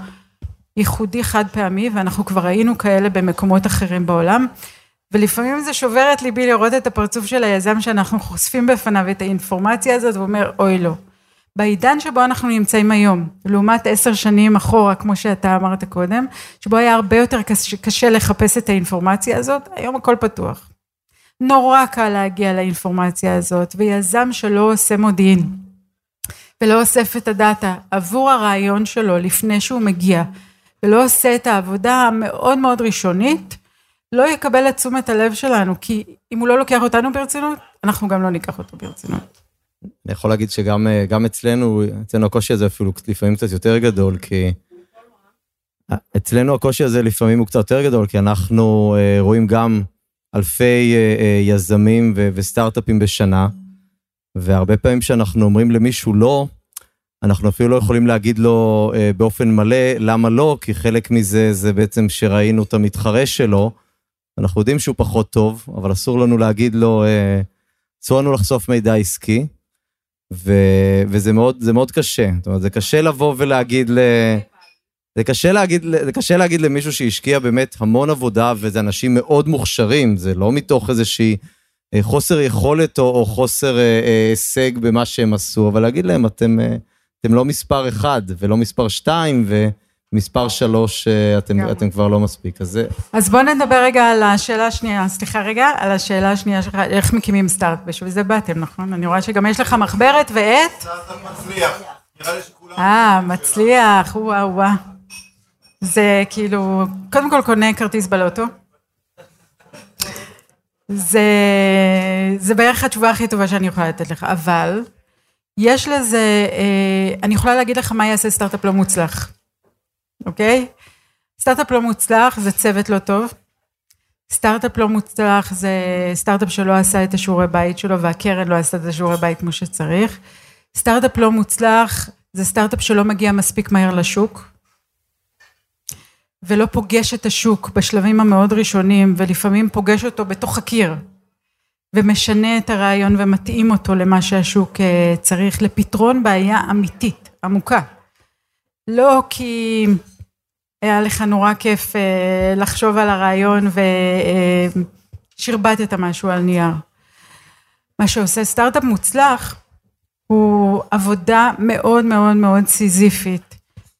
ייחודי חד פעמי ואנחנו כבר ראינו כאלה במקומות אחרים בעולם ולפעמים זה שובר את ליבי לראות את הפרצוף של היזם שאנחנו חושפים בפניו את האינפורמציה הזאת ואומר אוי לא. בעידן שבו אנחנו נמצאים היום, לעומת עשר שנים אחורה, כמו שאתה אמרת קודם, שבו היה הרבה יותר קשה, לחפש את האינפורמציה הזאת, היום הכל פתוח. נורא קל להגיע לאינפורמציה הזאת, ויזם שלא עושה מודיעין, ולא אוסף את הדאטה עבור הרעיון שלו לפני שהוא מגיע, ולא עושה את העבודה המאוד מאוד ראשונית, לא יקבל את תשומת הלב שלנו, כי אם הוא לא לוקח אותנו ברצינות, אנחנו גם לא ניקח אותו ברצינות. אני יכול להגיד שגם גם אצלנו, אצלנו הקושי הזה אפילו לפעמים קצת יותר גדול, כי... אצלנו הקושי הזה לפעמים הוא קצת יותר גדול, כי אנחנו אה, רואים גם אלפי אה, אה, יזמים וסטארט-אפים בשנה, והרבה פעמים כשאנחנו אומרים למישהו לא, אנחנו אפילו לא יכולים להגיד לו באופן מלא למה לא, כי חלק מזה זה בעצם שראינו את המתחרה שלו. אנחנו יודעים שהוא פחות טוב, אבל אסור לנו להגיד לו, אסור לנו לחשוף מידע עסקי. ו, וזה מאוד, מאוד קשה. זאת אומרת, זה קשה לבוא ולהגיד ל... זה קשה להגיד, זה קשה להגיד למישהו שהשקיע באמת המון עבודה, וזה אנשים מאוד מוכשרים, זה לא מתוך איזושהי אה, חוסר יכולת או, או חוסר אה, אה, הישג במה שהם עשו, אבל להגיד להם, אתם, אתם לא מספר אחד ולא מספר שתיים, ו... מספר שלוש, אתם, אתם כבר לא מספיק, אז זה... אז בואו נדבר רגע על השאלה השנייה, סליחה רגע, על השאלה השנייה שלך, איך מקימים סטארט, בשביל זה באתם, נכון? אני רואה שגם יש לך מחברת ועט. סטארט-אפ מצליח. אה, מצליח, וואו וואו. זה כאילו, קודם כל קונה כרטיס בלוטו. זה, זה בערך התשובה הכי טובה שאני יכולה לתת לך, אבל יש לזה, אני יכולה להגיד לך מה יעשה סטארט-אפ לא מוצלח. אוקיי? סטארט-אפ לא מוצלח זה צוות לא טוב. סטארט-אפ לא מוצלח זה סטארט-אפ שלא עשה את השיעורי בית שלו והקרן לא עשתה את השיעורי בית כמו שצריך. סטארט-אפ לא מוצלח זה סטארט-אפ שלא מגיע מספיק מהר לשוק. ולא פוגש את השוק בשלבים המאוד ראשונים ולפעמים פוגש אותו בתוך הקיר ומשנה את הרעיון ומתאים אותו למה שהשוק צריך לפתרון בעיה אמיתית, עמוקה. לא כי היה לך נורא כיף לחשוב על הרעיון ושרבטת משהו על נייר. מה שעושה סטארט-אפ מוצלח הוא עבודה מאוד מאוד מאוד סיזיפית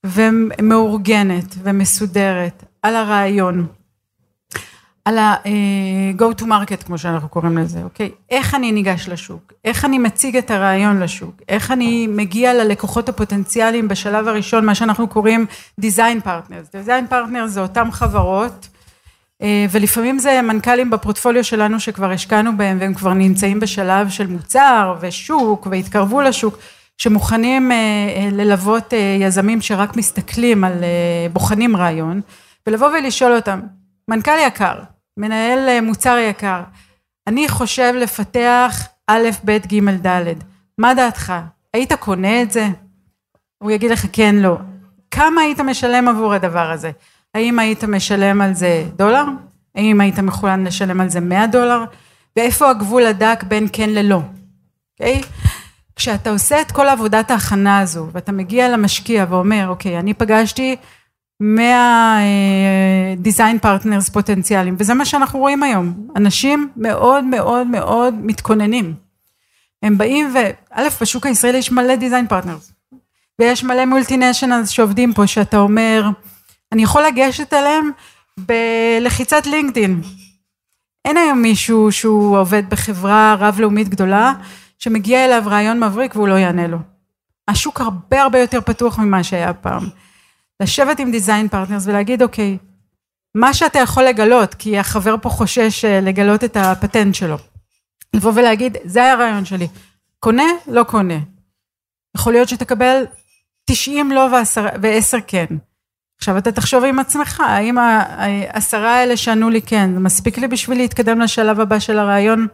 ומאורגנת ומסודרת על הרעיון, על ה-go to market כמו שאנחנו קוראים לזה, אוקיי? איך אני ניגש לשוק, איך אני מציג את הרעיון לשוק, איך אני מגיע ללקוחות הפוטנציאליים בשלב הראשון, מה שאנחנו קוראים design partners. design partners זה אותם חברות אה, ולפעמים זה מנכ"לים בפורטפוליו שלנו שכבר השקענו בהם והם כבר נמצאים בשלב של מוצר ושוק והתקרבו לשוק, שמוכנים אה, אה, ללוות יזמים שרק מסתכלים על, בוחנים רעיון, ולבוא ולשאול אותם, מנכ"ל יקר, מנהל מוצר יקר, אני חושב לפתח א', ב', ג', ד', מה דעתך? היית קונה את זה? הוא יגיד לך כן, לא. כמה היית משלם עבור הדבר הזה? האם היית משלם על זה דולר? האם היית מכולן לשלם על זה 100 דולר? ואיפה הגבול הדק בין כן ללא? אוקיי? Okay? כשאתה עושה את כל עבודת ההכנה הזו ואתה מגיע למשקיע ואומר אוקיי אני פגשתי 100 design partners פוטנציאליים וזה מה שאנחנו רואים היום אנשים מאוד מאוד מאוד מתכוננים הם באים וא' בשוק הישראלי יש מלא design partners ויש מלא multinationals שעובדים פה שאתה אומר אני יכול לגשת אליהם בלחיצת לינקדאין. אין היום מישהו שהוא עובד בחברה רב-לאומית גדולה, שמגיע אליו רעיון מבריק והוא לא יענה לו. השוק הרבה הרבה יותר פתוח ממה שהיה פעם. לשבת עם design partners ולהגיד, אוקיי, מה שאתה יכול לגלות, כי החבר פה חושש אה, לגלות את הפטנט שלו. לבוא ולהגיד, זה היה הרעיון שלי. קונה, לא קונה. יכול להיות שתקבל 90 לא ו-10 כן. עכשיו אתה תחשוב עם עצמך, האם העשרה האלה שענו לי כן, זה מספיק לי בשביל להתקדם לשלב הבא של הרעיון?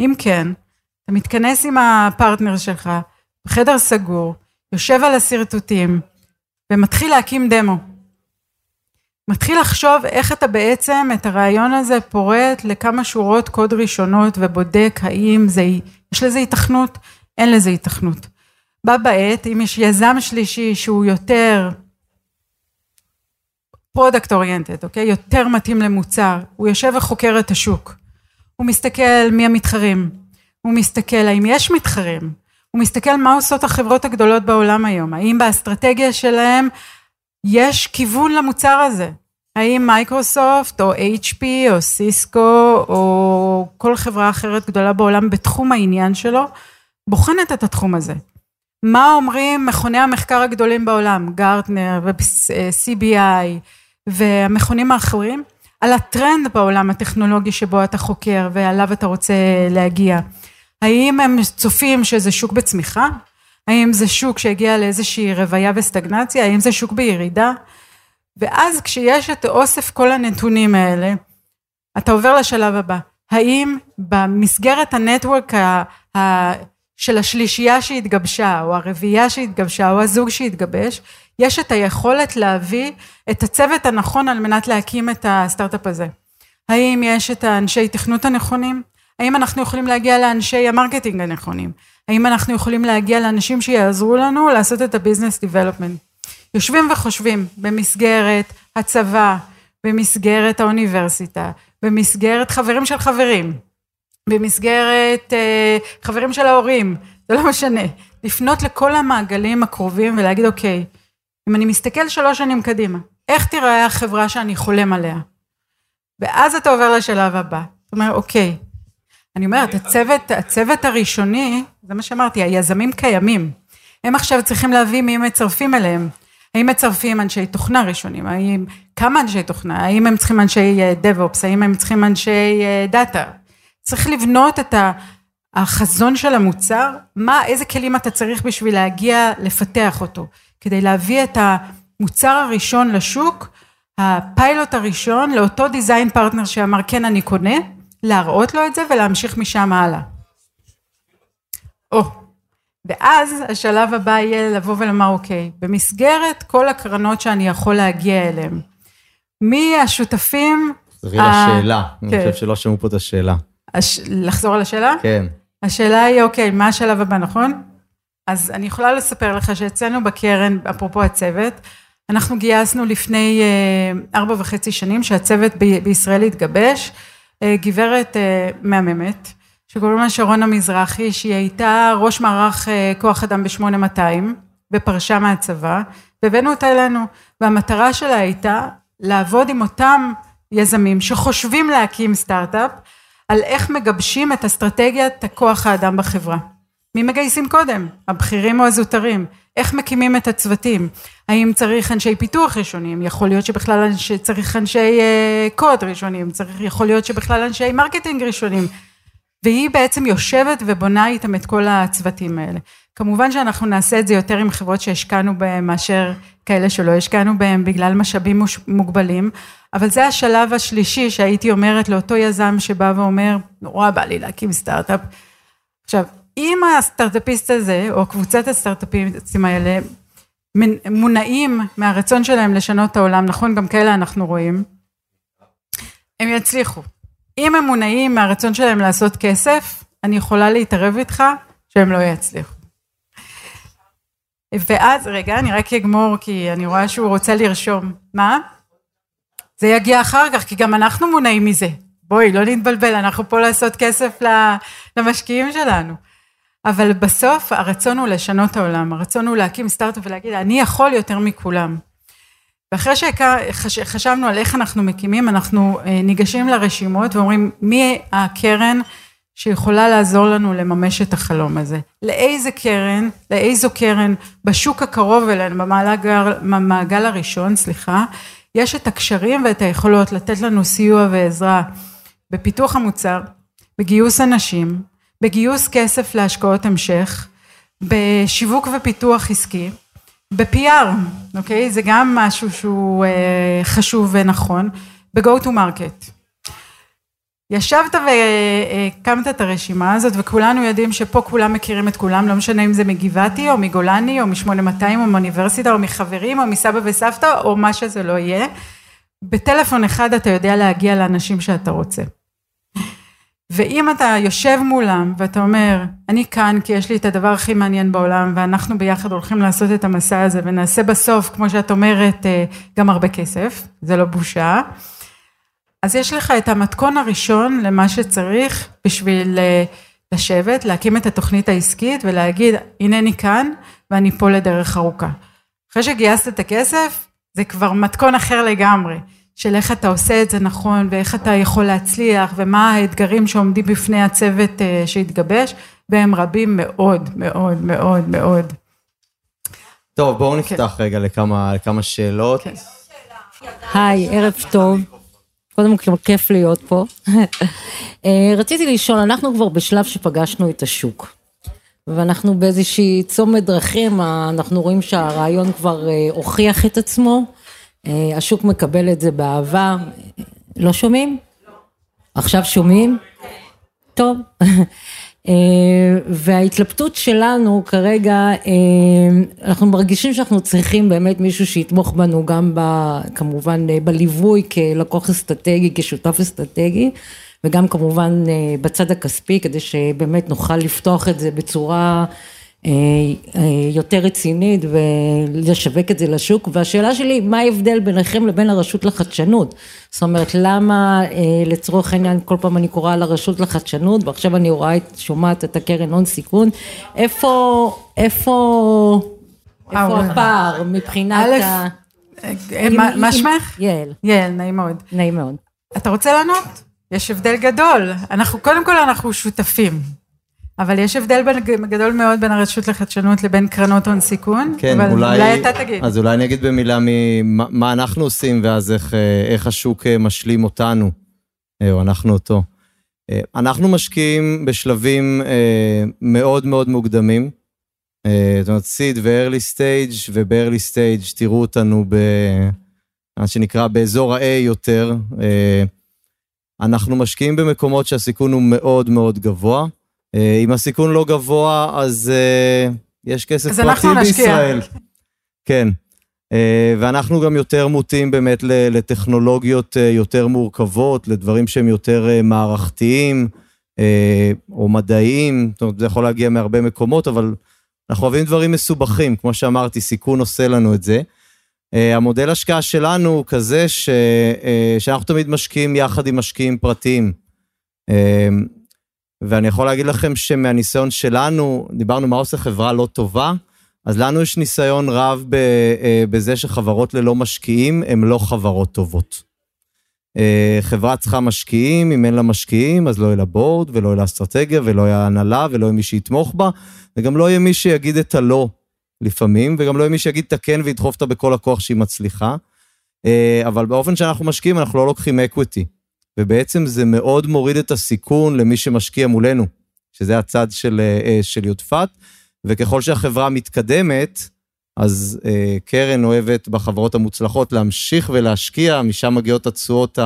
אם כן, אתה מתכנס עם הפרטנר שלך, בחדר סגור, יושב על השרטוטים, ומתחיל להקים דמו. מתחיל לחשוב איך אתה בעצם את הרעיון הזה פורט לכמה שורות קוד ראשונות ובודק האם זה, יש לזה היתכנות, אין לזה היתכנות. בה בעת, אם יש יזם שלישי שהוא יותר product oriented, אוקיי? יותר מתאים למוצר. הוא יושב וחוקר את השוק. הוא מסתכל מי המתחרים. הוא מסתכל האם יש מתחרים. הוא מסתכל מה עושות החברות הגדולות בעולם היום. האם באסטרטגיה שלהם יש כיוון למוצר הזה. האם מייקרוסופט או HP או סיסקו או כל חברה אחרת גדולה בעולם בתחום העניין שלו בוחנת את התחום הזה. מה אומרים מכוני המחקר הגדולים בעולם, גרטנר ו-CBI והמכונים האחרים, על הטרנד בעולם הטכנולוגי שבו אתה חוקר ועליו אתה רוצה להגיע. האם הם צופים שזה שוק בצמיחה? האם זה שוק שהגיע לאיזושהי רוויה וסטגנציה? האם זה שוק בירידה? ואז כשיש את אוסף כל הנתונים האלה, אתה עובר לשלב הבא. האם במסגרת ה network של השלישייה שהתגבשה, או הרביעייה שהתגבשה, או הזוג שהתגבש, יש את היכולת להביא את הצוות הנכון על מנת להקים את הסטארט-אפ הזה. האם יש את האנשי תכנות הנכונים? האם אנחנו יכולים להגיע לאנשי ה marketing הנכונים? האם אנחנו יכולים להגיע לאנשים שיעזרו לנו לעשות את ה business development? יושבים וחושבים במסגרת הצבא, במסגרת האוניברסיטה, במסגרת חברים של חברים, במסגרת אה, חברים של ההורים, זה לא משנה. לפנות לכל המעגלים הקרובים ולהגיד אוקיי, אם אני מסתכל שלוש שנים קדימה, איך תיראה החברה שאני חולם עליה? ואז אתה עובר לשלב הבא. זאת אומרת, אוקיי, אני אומרת, הצוות, הצוות הראשוני, זה מה שאמרתי, היזמים קיימים. הם עכשיו צריכים להביא מי מצרפים אליהם. האם מצרפים אנשי תוכנה ראשונים? האם, כמה אנשי תוכנה? האם הם צריכים אנשי? אה, האם הם צריכים אנשי דאטה? צריך לבנות את החזון של המוצר, מה, איזה כלים אתה צריך בשביל להגיע לפתח אותו. כדי להביא את המוצר הראשון לשוק, הפיילוט הראשון לאותו design partner שאמר כן אני קונה, להראות לו את זה ולהמשיך משם הלאה. או, ואז השלב הבא יהיה לבוא ולומר אוקיי, במסגרת כל הקרנות שאני יכול להגיע אליהן, מי השותפים? תחזרי לשאלה, אני כן. חושב שלא שמעו פה את השאלה. הש... לחזור על השאלה? כן. השאלה היא אוקיי, מה השלב הבא, נכון? אז אני יכולה לספר לך שאצלנו בקרן, אפרופו הצוות, אנחנו גייסנו לפני אה, ארבע וחצי שנים שהצוות בישראל התגבש, גברת אה, מהממת, שקוראים לה שרונה מזרחי, שהיא הייתה ראש מערך כוח אדם ב-8200 ופרשה מהצבא, והבאנו אותה אלינו, והמטרה שלה הייתה לעבוד עם אותם יזמים שחושבים להקים סטארט-אפ, על איך מגבשים את אסטרטגיית הכוח האדם בחברה. מי מגייסים קודם, הבכירים או הזוטרים? איך מקימים את הצוותים? האם צריך אנשי פיתוח ראשונים? יכול להיות שבכלל אנשי, צריך אנשי uh, קוד ראשונים, צריך, יכול להיות שבכלל אנשי marketing ראשונים. והיא בעצם יושבת ובונה איתם את כל הצוותים האלה. כמובן שאנחנו נעשה את זה יותר עם חברות שהשקענו בהן מאשר כאלה שלא השקענו בהן בגלל משאבים מוגבלים, אבל זה השלב השלישי שהייתי אומרת לאותו יזם שבא ואומר, נורא בא לי להקים סטארט-אפ. עכשיו, אם הסטארט-אפיסט הזה, או קבוצת הסטארט-אפיסטים האלה, מונעים מהרצון שלהם לשנות את העולם, נכון, גם כאלה אנחנו רואים, הם יצליחו. אם הם מונעים מהרצון שלהם לעשות כסף, אני יכולה להתערב איתך שהם לא יצליחו. ואז, רגע, אני רק אגמור, כי אני רואה שהוא רוצה לרשום. מה? זה יגיע אחר כך, כי גם אנחנו מונעים מזה. בואי, לא נתבלבל, אנחנו פה לעשות כסף למשקיעים שלנו. אבל בסוף הרצון הוא לשנות העולם, הרצון הוא להקים סטארט-אפ ולהגיד, אני יכול יותר מכולם. ואחרי שחשבנו על איך אנחנו מקימים, אנחנו אה, ניגשים לרשימות ואומרים, מי הקרן שיכולה לעזור לנו לממש את החלום הזה? לאיזה קרן, לאיזו קרן בשוק הקרוב אלינו, במעגל הראשון, סליחה, יש את הקשרים ואת היכולות לתת לנו סיוע ועזרה בפיתוח המוצר, בגיוס אנשים, בגיוס כסף להשקעות המשך, בשיווק ופיתוח עסקי, ב-PR, אוקיי? זה גם משהו שהוא אה, חשוב ונכון, ב-go to market. ישבת והקמת את הרשימה הזאת וכולנו יודעים שפה כולם מכירים את כולם, לא משנה אם זה מגבעתי או מגולני או מ-8200 או מאוניברסיטה או מחברים או מסבא וסבתא או מה שזה לא יהיה. בטלפון אחד אתה יודע להגיע לאנשים שאתה רוצה. ואם אתה יושב מולם ואתה אומר, אני כאן כי יש לי את הדבר הכי מעניין בעולם ואנחנו ביחד הולכים לעשות את המסע הזה ונעשה בסוף, כמו שאת אומרת, אה, גם הרבה כסף, זה לא בושה. אז יש לך את המתכון הראשון למה שצריך בשביל אה, לשבת, להקים את התוכנית העסקית ולהגיד, הנני כאן ואני פה לדרך ארוכה. אחרי שגייסת את הכסף, זה כבר מתכון אחר לגמרי. של איך אתה עושה את זה נכון ואיך אתה יכול להצליח ומה האתגרים שעומדים בפני הצוות אה, שהתגבש והם רבים מאוד מאוד מאוד מאוד. טוב בואו כן. נפתח כן. רגע לכמה, לכמה שאלות. כן. היי, ערב טוב. קודם כל כיף להיות פה. אה, רציתי לשאול, אנחנו כבר בשלב שפגשנו את השוק. ואנחנו באיזושהי צומת דרכים, אנחנו רואים שהרעיון כבר אה, הוכיח את עצמו. אה, השוק מקבל את זה באהבה. לא שומעים? עכשיו שומעים? טוב. אה, וההתלבטות שלנו כרגע, אה, אנחנו מרגישים שאנחנו צריכים באמת מישהו שיתמוך בנו גם ב, כמובן בליווי כלקוח אסטרטגי, כשותף אסטרטגי, וגם כמובן בצד הכספי, כדי שבאמת נוכל לפתוח את זה בצורה יותר רצינית ולשווק את זה לשוק והשאלה שלי מה ההבדל ביניכם לבין הרשות לחדשנות זאת אומרת למה אה, לצורך העניין כל פעם אני קוראה לרשות לחדשנות ועכשיו אני רואה שומעת את הקרן הון סיכון איפה איפה איפה הפער מבחינת ה... מה שמך? יעל. יעל, נעים מאוד. נעים מאוד. אתה רוצה לענות? יש הבדל גדול. אנחנו, קודם כל אנחנו שותפים. אבל יש הבדל גדול מאוד בין הרשות לחדשנות לבין קרנות הון סיכון, כן, אבל אולי, אולי אתה תגיד. אז אולי אני אגיד במילה ממה, מה אנחנו עושים ואז איך, אה, איך השוק אה, משלים אותנו, אה, או אנחנו אותו. אנחנו משקיעים בשלבים מאוד מאוד מוקדמים, זאת אומרת סיד ו-early stage, וב-early stage תראו אותנו ב... מה שנקרא באזור ה-A יותר. אנחנו משקיעים במקומות שהסיכון הוא מאוד מאוד גבוה. אה, אם הסיכון לא גבוה, אז uh, יש כסף פרטי בישראל. כן. Uh, ואנחנו גם יותר מוטים באמת לטכנולוגיות יותר מורכבות, לדברים שהם יותר מערכתיים או מדעיים, זאת אומרת, זה יכול להגיע מהרבה מקומות, אבל אנחנו אוהבים דברים מסובכים, כמו שאמרתי, סיכון עושה לנו את זה. המודל השקעה שלנו הוא כזה ש, שאנחנו תמיד משקיעים יחד עם משקיעים פרטיים. ואני יכול להגיד לכם שמהניסיון שלנו, דיברנו מה עושה חברה לא טובה, אז לנו יש ניסיון רב אה, בזה שחברות ללא משקיעים הן לא חברות טובות. אה, חברה צריכה משקיעים, אם אין לה משקיעים, אז לא יהיה לה בורד, ולא יהיה לה אסטרטגיה, ולא יהיה הנהלה, ולא יהיה מי שיתמוך בה, וגם לא יהיה מי שיגיד את הלא לפעמים, וגם לא יהיה מי שיגיד את הכן וידחוף אותה בכל הכוח שהיא מצליחה. אה, אבל באופן שאנחנו משקיעים, אנחנו לא לוקחים אקוויטי. ובעצם זה מאוד מוריד את הסיכון למי שמשקיע מולנו, שזה הצד של, אה, של יודפת, וככל שהחברה מתקדמת, אז אה, קרן אוהבת בחברות המוצלחות להמשיך ולהשקיע, משם מגיעות התשואות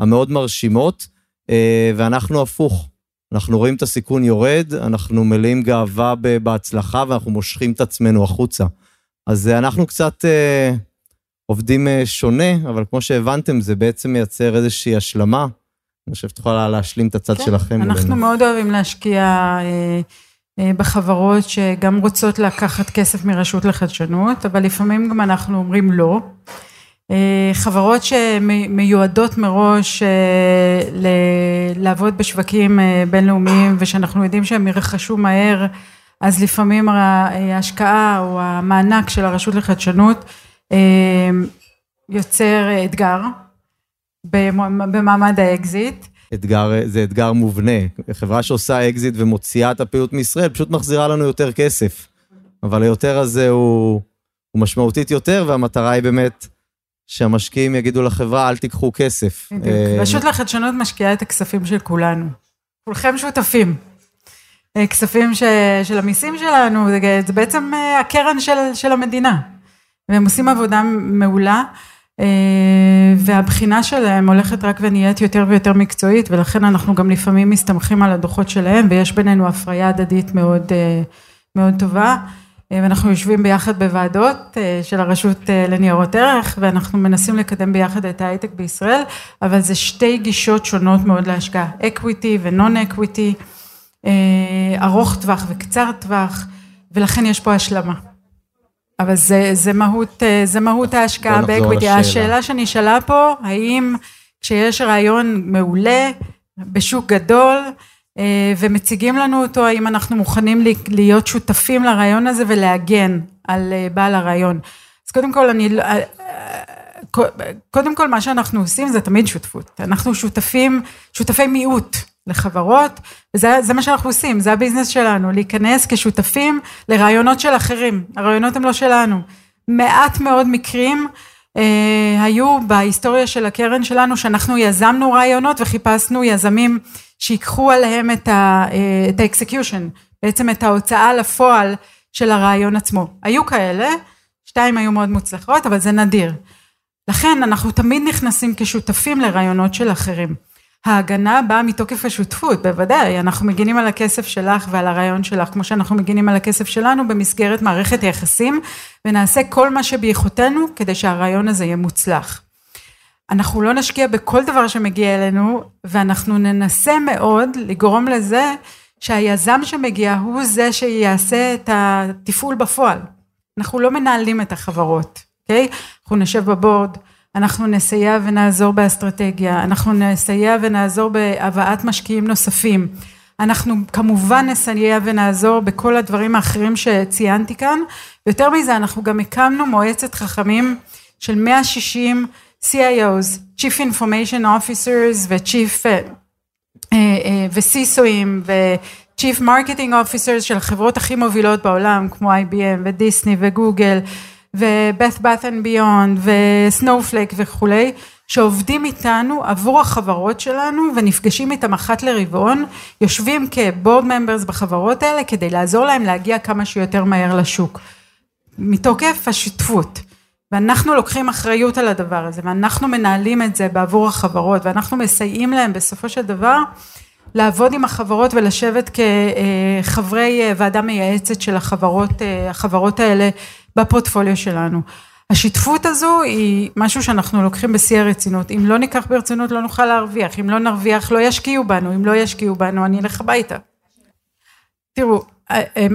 המאוד מרשימות, אה, ואנחנו הפוך. אנחנו רואים את הסיכון יורד, אנחנו מלאים גאווה בהצלחה ואנחנו מושכים את עצמנו החוצה. אז אה, אנחנו קצת אה, עובדים אה, שונה, אבל כמו שהבנתם, זה בעצם מייצר איזושהי השלמה. אני חושב שתוכל להשלים את הצד כן, שלכם. אנחנו אלינו. מאוד אוהבים להשקיע אה, אה, בחברות שגם רוצות לקחת כסף מרשות לחדשנות, אבל לפעמים גם אנחנו אומרים לא. אה, חברות שמיועדות מראש אה, לעבוד בשווקים בינלאומיים ושאנחנו יודעים שהם ירכשו מהר, אז לפעמים ההשקעה או המענק של הרשות לחדשנות יוצר אתגר במעמד האקזיט. אתגר, זה אתגר מובנה. חברה שעושה אקזיט ומוציאה את הפעילות מישראל, פשוט מחזירה לנו יותר כסף. אבל היותר הזה הוא, הוא משמעותית יותר, והמטרה היא באמת שהמשקיעים יגידו לחברה, אל תיקחו כסף. בדיוק. אה, רשות לחדשנות משקיעה את הכספים של כולנו. כולכם שותפים. אה, כספים ש, של המיסים שלנו, זה, זה בעצם אה, הקרן של, של המדינה. והם עושים עבודה מעולה. אה, והבחינה שלהם הולכת רק ונהיית יותר ויותר מקצועית ולכן אנחנו גם לפעמים מסתמכים על הדוחות שלהם ויש בינינו הפריה הדדית מאוד אה, מאוד טובה אה, ואנחנו יושבים ביחד בוועדות של הרשות לניירות ערך ואנחנו מנסים לקדם ביחד את ההייטק בישראל אבל זה שתי גישות שונות מאוד להשקעה equity ו non equity ארוך טווח וקצר טווח ולכן יש פה השלמה אבל זה, זה, מהות, אה, זה מהות ההשקעה ב equity. השאלה שנשאלה פה, האם כשיש רעיון מעולה בשוק גדול אה, ומציגים לנו אותו, האם אנחנו מוכנים להיות שותפים לרעיון הזה ולהגן על אה, בעל הרעיון. אז קודם כל, אני, קודם כל מה שאנחנו עושים זה תמיד שותפות. אנחנו שותפים, שותפי מיעוט. לחברות, וזה מה שאנחנו עושים, זה הביזנס שלנו, להיכנס כשותפים לרעיונות של אחרים, הרעיונות הם לא שלנו. מעט מאוד מקרים אה, היו בהיסטוריה של הקרן שלנו שאנחנו יזמנו רעיונות וחיפשנו יזמים שיקחו עליהם את ה-execution, אה, בעצם את ההוצאה לפועל של הרעיון עצמו. היו כאלה, שתיים היו מאוד מוצלחות, אבל זה נדיר. לכן אנחנו תמיד נכנסים כשותפים לרעיונות של אחרים. ההגנה באה מתוקף השותפות, בוודאי, אנחנו מגינים על הכסף שלך ועל הרעיון שלך, כמו שאנחנו מגינים על הכסף שלנו במסגרת מערכת היחסים, ונעשה כל מה שביכולתנו כדי שהרעיון הזה יהיה מוצלח. אנחנו לא נשקיע בכל דבר שמגיע אלינו, ואנחנו ננסה מאוד לגרום לזה שהיזם שמגיע הוא זה שיעשה את התפעול בפועל. אנחנו לא מנהלים את החברות, אוקיי? אנחנו נשב בבורד, אנחנו נסייע ונעזור באסטרטגיה, אנחנו נסייע ונעזור בהבאת משקיעים נוספים, אנחנו כמובן נסייע ונעזור בכל הדברים האחרים שציינתי כאן, ויותר מזה אנחנו גם הקמנו מועצת חכמים של 160 CIOs, Chief Information Officers ו-Chief וסיסואים ו-Chief Marketing Officers של החברות הכי מובילות בעולם כמו IBM ודיסני וגוגל ו-Beth Bath and Beyond ו-Snowflake וכולי, שעובדים איתנו עבור החברות שלנו ונפגשים איתם אחת לרבעון, יושבים כבורד ממברס בחברות האלה כדי לעזור להם להגיע כמה שיותר מהר לשוק. מתוקף השותפות. ואנחנו לוקחים אחריות על הדבר הזה ואנחנו מנהלים את זה בעבור החברות ואנחנו מסייעים להם בסופו של דבר לעבוד עם החברות ולשבת כחברי ועדה מייעצת של החברות, החברות האלה בפורטפוליו שלנו. השותפות הזו היא משהו שאנחנו לוקחים בשיא הרצינות, אם לא ניקח ברצינות לא נוכל להרוויח, אם לא נרוויח לא ישקיעו בנו, אם לא ישקיעו בנו אני אלך הביתה. תראו,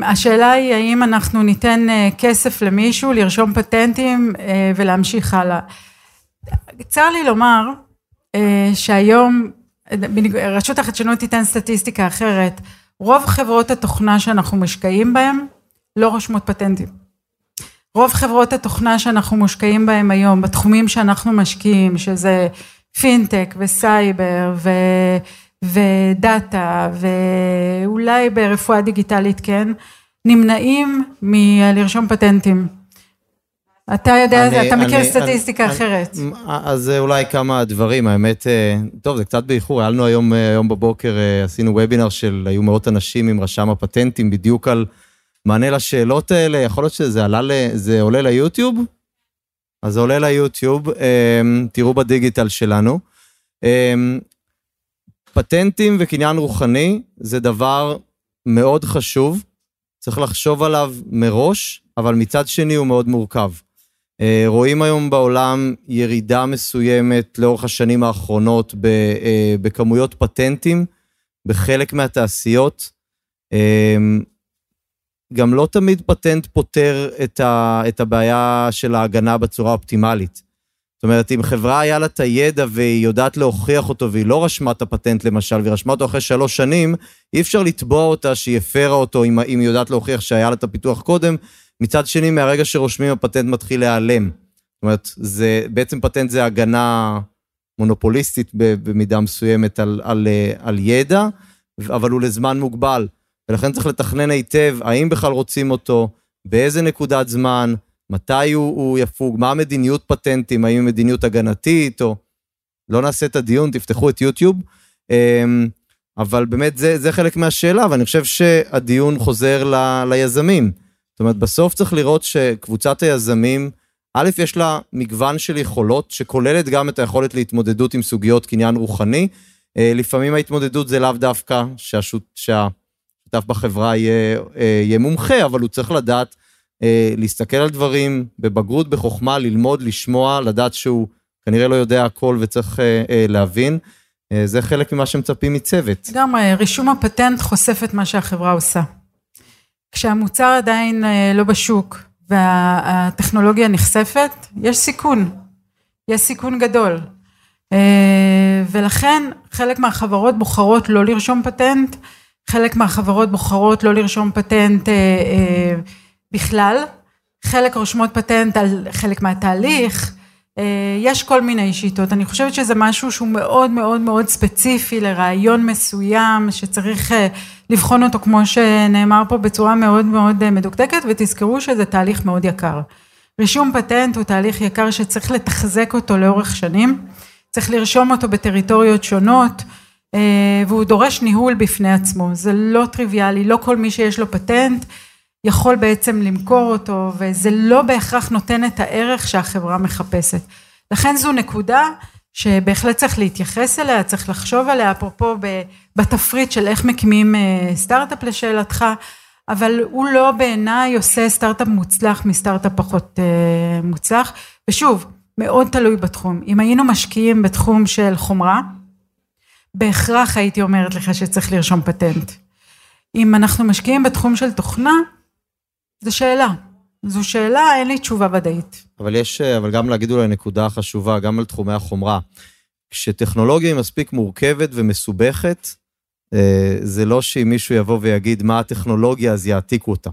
השאלה היא האם אנחנו ניתן כסף למישהו לרשום פטנטים ולהמשיך הלאה. צר לי לומר שהיום רשות החדשנות תיתן סטטיסטיקה אחרת, רוב חברות התוכנה שאנחנו משקיעים בהן לא רושמות פטנטים. רוב חברות התוכנה שאנחנו מושקעים בהם היום, בתחומים שאנחנו משקיעים, שזה פינטק וסייבר ו... ודאטה ואולי ברפואה דיגיטלית כן, נמנעים מלרשום פטנטים. אתה יודע, אני, אתה מכיר אני, סטטיסטיקה אני, אחרת. אז אולי כמה דברים, האמת, אה, טוב, זה קצת באיחור, היה לנו היום, אה, היום בבוקר, אה, עשינו וובינר של, היו מאות אנשים עם רשם הפטנטים, בדיוק על מענה לשאלות האלה, יכול להיות שזה עלה, זה עולה ליוטיוב? אז זה עולה ליוטיוב, תראו בדיגיטל שלנו. פטנטים וקניין רוחני זה דבר מאוד חשוב, צריך לחשוב עליו מראש, אבל מצד שני הוא מאוד מורכב. אה, רואים היום בעולם ירידה מסוימת לאורך השנים האחרונות אה, בכמויות פטנטים בחלק מהתעשיות. אה, גם לא תמיד פטנט פותר את, הבעיה של ההגנה בצורה אופטימלית. זאת אומרת, אם חברה היה לה את הידע והיא יודעת להוכיח אותו והיא לא רשמה את הפטנט למשל, והיא רשמה אותו אחרי שלוש שנים, אי אפשר לתבוע אותה שהיא הפרה אותו אם, אם היא יודעת להוכיח שהיה לה את הפיתוח קודם. מצד שני, מהרגע שרושמים הפטנט מתחיל להיעלם. זאת אומרת, זה, בעצם פטנט זה הגנה מונופוליסטית במידה מסוימת על, על, על ידע, אבל הוא לזמן מוגבל. ולכן צריך לתכנן היטב האם בכלל רוצים אותו, באיזה נקודת זמן, מתי הוא, הוא יפוג, מה המדיניות פטנטים, האם מדיניות הגנתית, או... לא נעשה את הדיון, תפתחו את יוטיוב. אמ, אבל באמת זה, זה חלק מהשאלה, ואני חושב שהדיון חוזר ל, ליזמים. זאת אומרת, בסוף צריך לראות שקבוצת היזמים, א', יש לה מגוון של יכולות, שכוללת גם את היכולת להתמודדות עם סוגיות קניין רוחני. אה, לפעמים ההתמודדות זה לאו דווקא שהשותף בחברה יהיה, אה, יהיה מומחה, אבל הוא צריך לדעת אה, להסתכל על דברים בבגרות, בחוכמה, ללמוד, לשמוע, לדעת שהוא כנראה לא יודע הכל וצריך אה, להבין. זה חלק ממה שמצפים מצוות. גם רישום הפטנט חושף את מה שהחברה עושה. כשהמוצר עדיין לא בשוק והטכנולוגיה נחשפת, יש סיכון. יש סיכון גדול. ולכן חלק מהחברות בוחרות לא לרשום פטנט, חלק מהחברות בוחרות לא לרשום פטנט בכלל, חלק רושמות פטנט על חלק מהתהליך, אה, יש כל מיני שיטות, אני חושבת שזה משהו שהוא מאוד מאוד מאוד ספציפי לרעיון מסוים שצריך אה, לבחון אותו כמו שנאמר פה בצורה מאוד מאוד אה, מדוקדקת ותזכרו שזה תהליך מאוד יקר. רישום פטנט הוא תהליך יקר שצריך לתחזק אותו לאורך שנים, צריך לרשום אותו בטריטוריות שונות והוא דורש ניהול בפני עצמו, זה לא טריוויאלי, לא כל מי שיש לו פטנט יכול בעצם למכור אותו, וזה לא בהכרח נותן את הערך שהחברה מחפשת. לכן זו נקודה שבהחלט צריך להתייחס אליה, צריך לחשוב עליה, אפרופו בתפריט של איך מקימים אה, סטארט-אפ לשאלתך, אבל הוא לא בעיניי עושה סטארט-אפ מוצלח מסטארט-אפ פחות אה, מוצלח, ושוב, מאוד תלוי בתחום. אם היינו משקיעים בתחום של חומרה, בהכרח הייתי אומרת לך שצריך לרשום פטנט. אם אנחנו משקיעים בתחום של תוכנה, זו שאלה. זו שאלה, אין לי תשובה ודאית. אבל יש, אבל גם להגיד אולי נקודה חשובה, גם על תחומי החומרה. כשטכנולוגיה היא מספיק מורכבת ומסובכת, אה, זה לא שאם מישהו יבוא ויגיד מה הטכנולוגיה, אז יעתיקו אותה.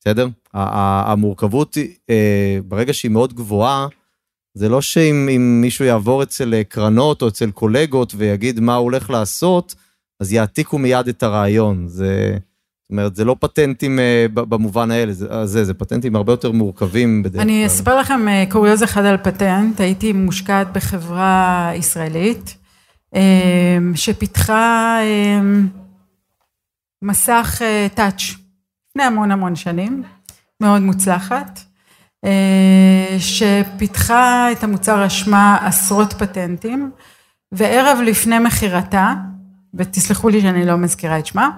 בסדר? המורכבות, אה, ברגע שהיא מאוד גבוהה, זה לא שאם מישהו יעבור אצל קרנות או אצל קולגות ויגיד מה הוא הולך לעשות, אז יעתיקו מיד את הרעיון. זה... זאת אומרת, זה לא פטנטים uh, במובן האלה, זה, זה, זה פטנטים הרבה יותר מורכבים בדרך כלל. אני אספר לכם קוריוז אחד על פטנט, הייתי מושקעת בחברה ישראלית, שפיתחה מסך טאץ' לפני המון המון שנים, מאוד מוצלחת, שפיתחה את המוצר אשמה עשרות פטנטים, וערב לפני מכירתה, ותסלחו לי שאני לא מזכירה את שמה,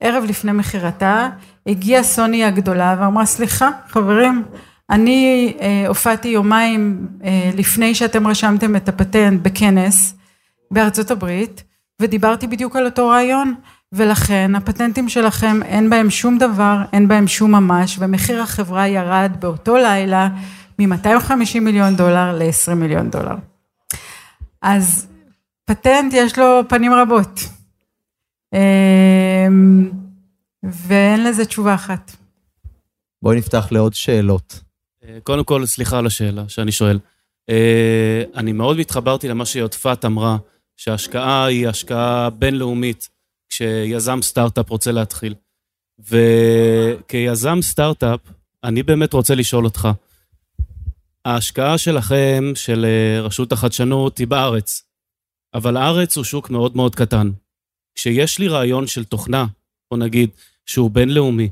ערב לפני מכירתה, הגיעה סוני הגדולה ואמרה, סליחה, חברים, אני אה, הופעתי יומיים אה, לפני שאתם רשמתם את הפטנט בכנס בארצות הברית, ודיברתי בדיוק על אותו רעיון, ולכן הפטנטים שלכם אין בהם שום דבר, אין בהם שום ממש, ומחיר החברה ירד באותו לילה מ-250 מיליון דולר ל-20 מיליון דולר. אז פטנט יש לו פנים רבות. אמ, ואין לזה תשובה אחת. בואי נפתח לעוד שאלות. אה, קודם כל, סליחה על השאלה שאני שואל. אה, אני מאוד התחברתי למה שיודפת אמרה, שההשקעה היא השקעה בינלאומית, כשיזם סטארט-אפ רוצה להתחיל. וכיזם סטארט-אפ, אני באמת רוצה לשאול אותך, ההשקעה שלכם, של אה, רשות החדשנות, היא בארץ, אבל הארץ הוא שוק מאוד מאוד קטן. כשיש לי רעיון של תוכנה, בוא נגיד, שהוא בינלאומי,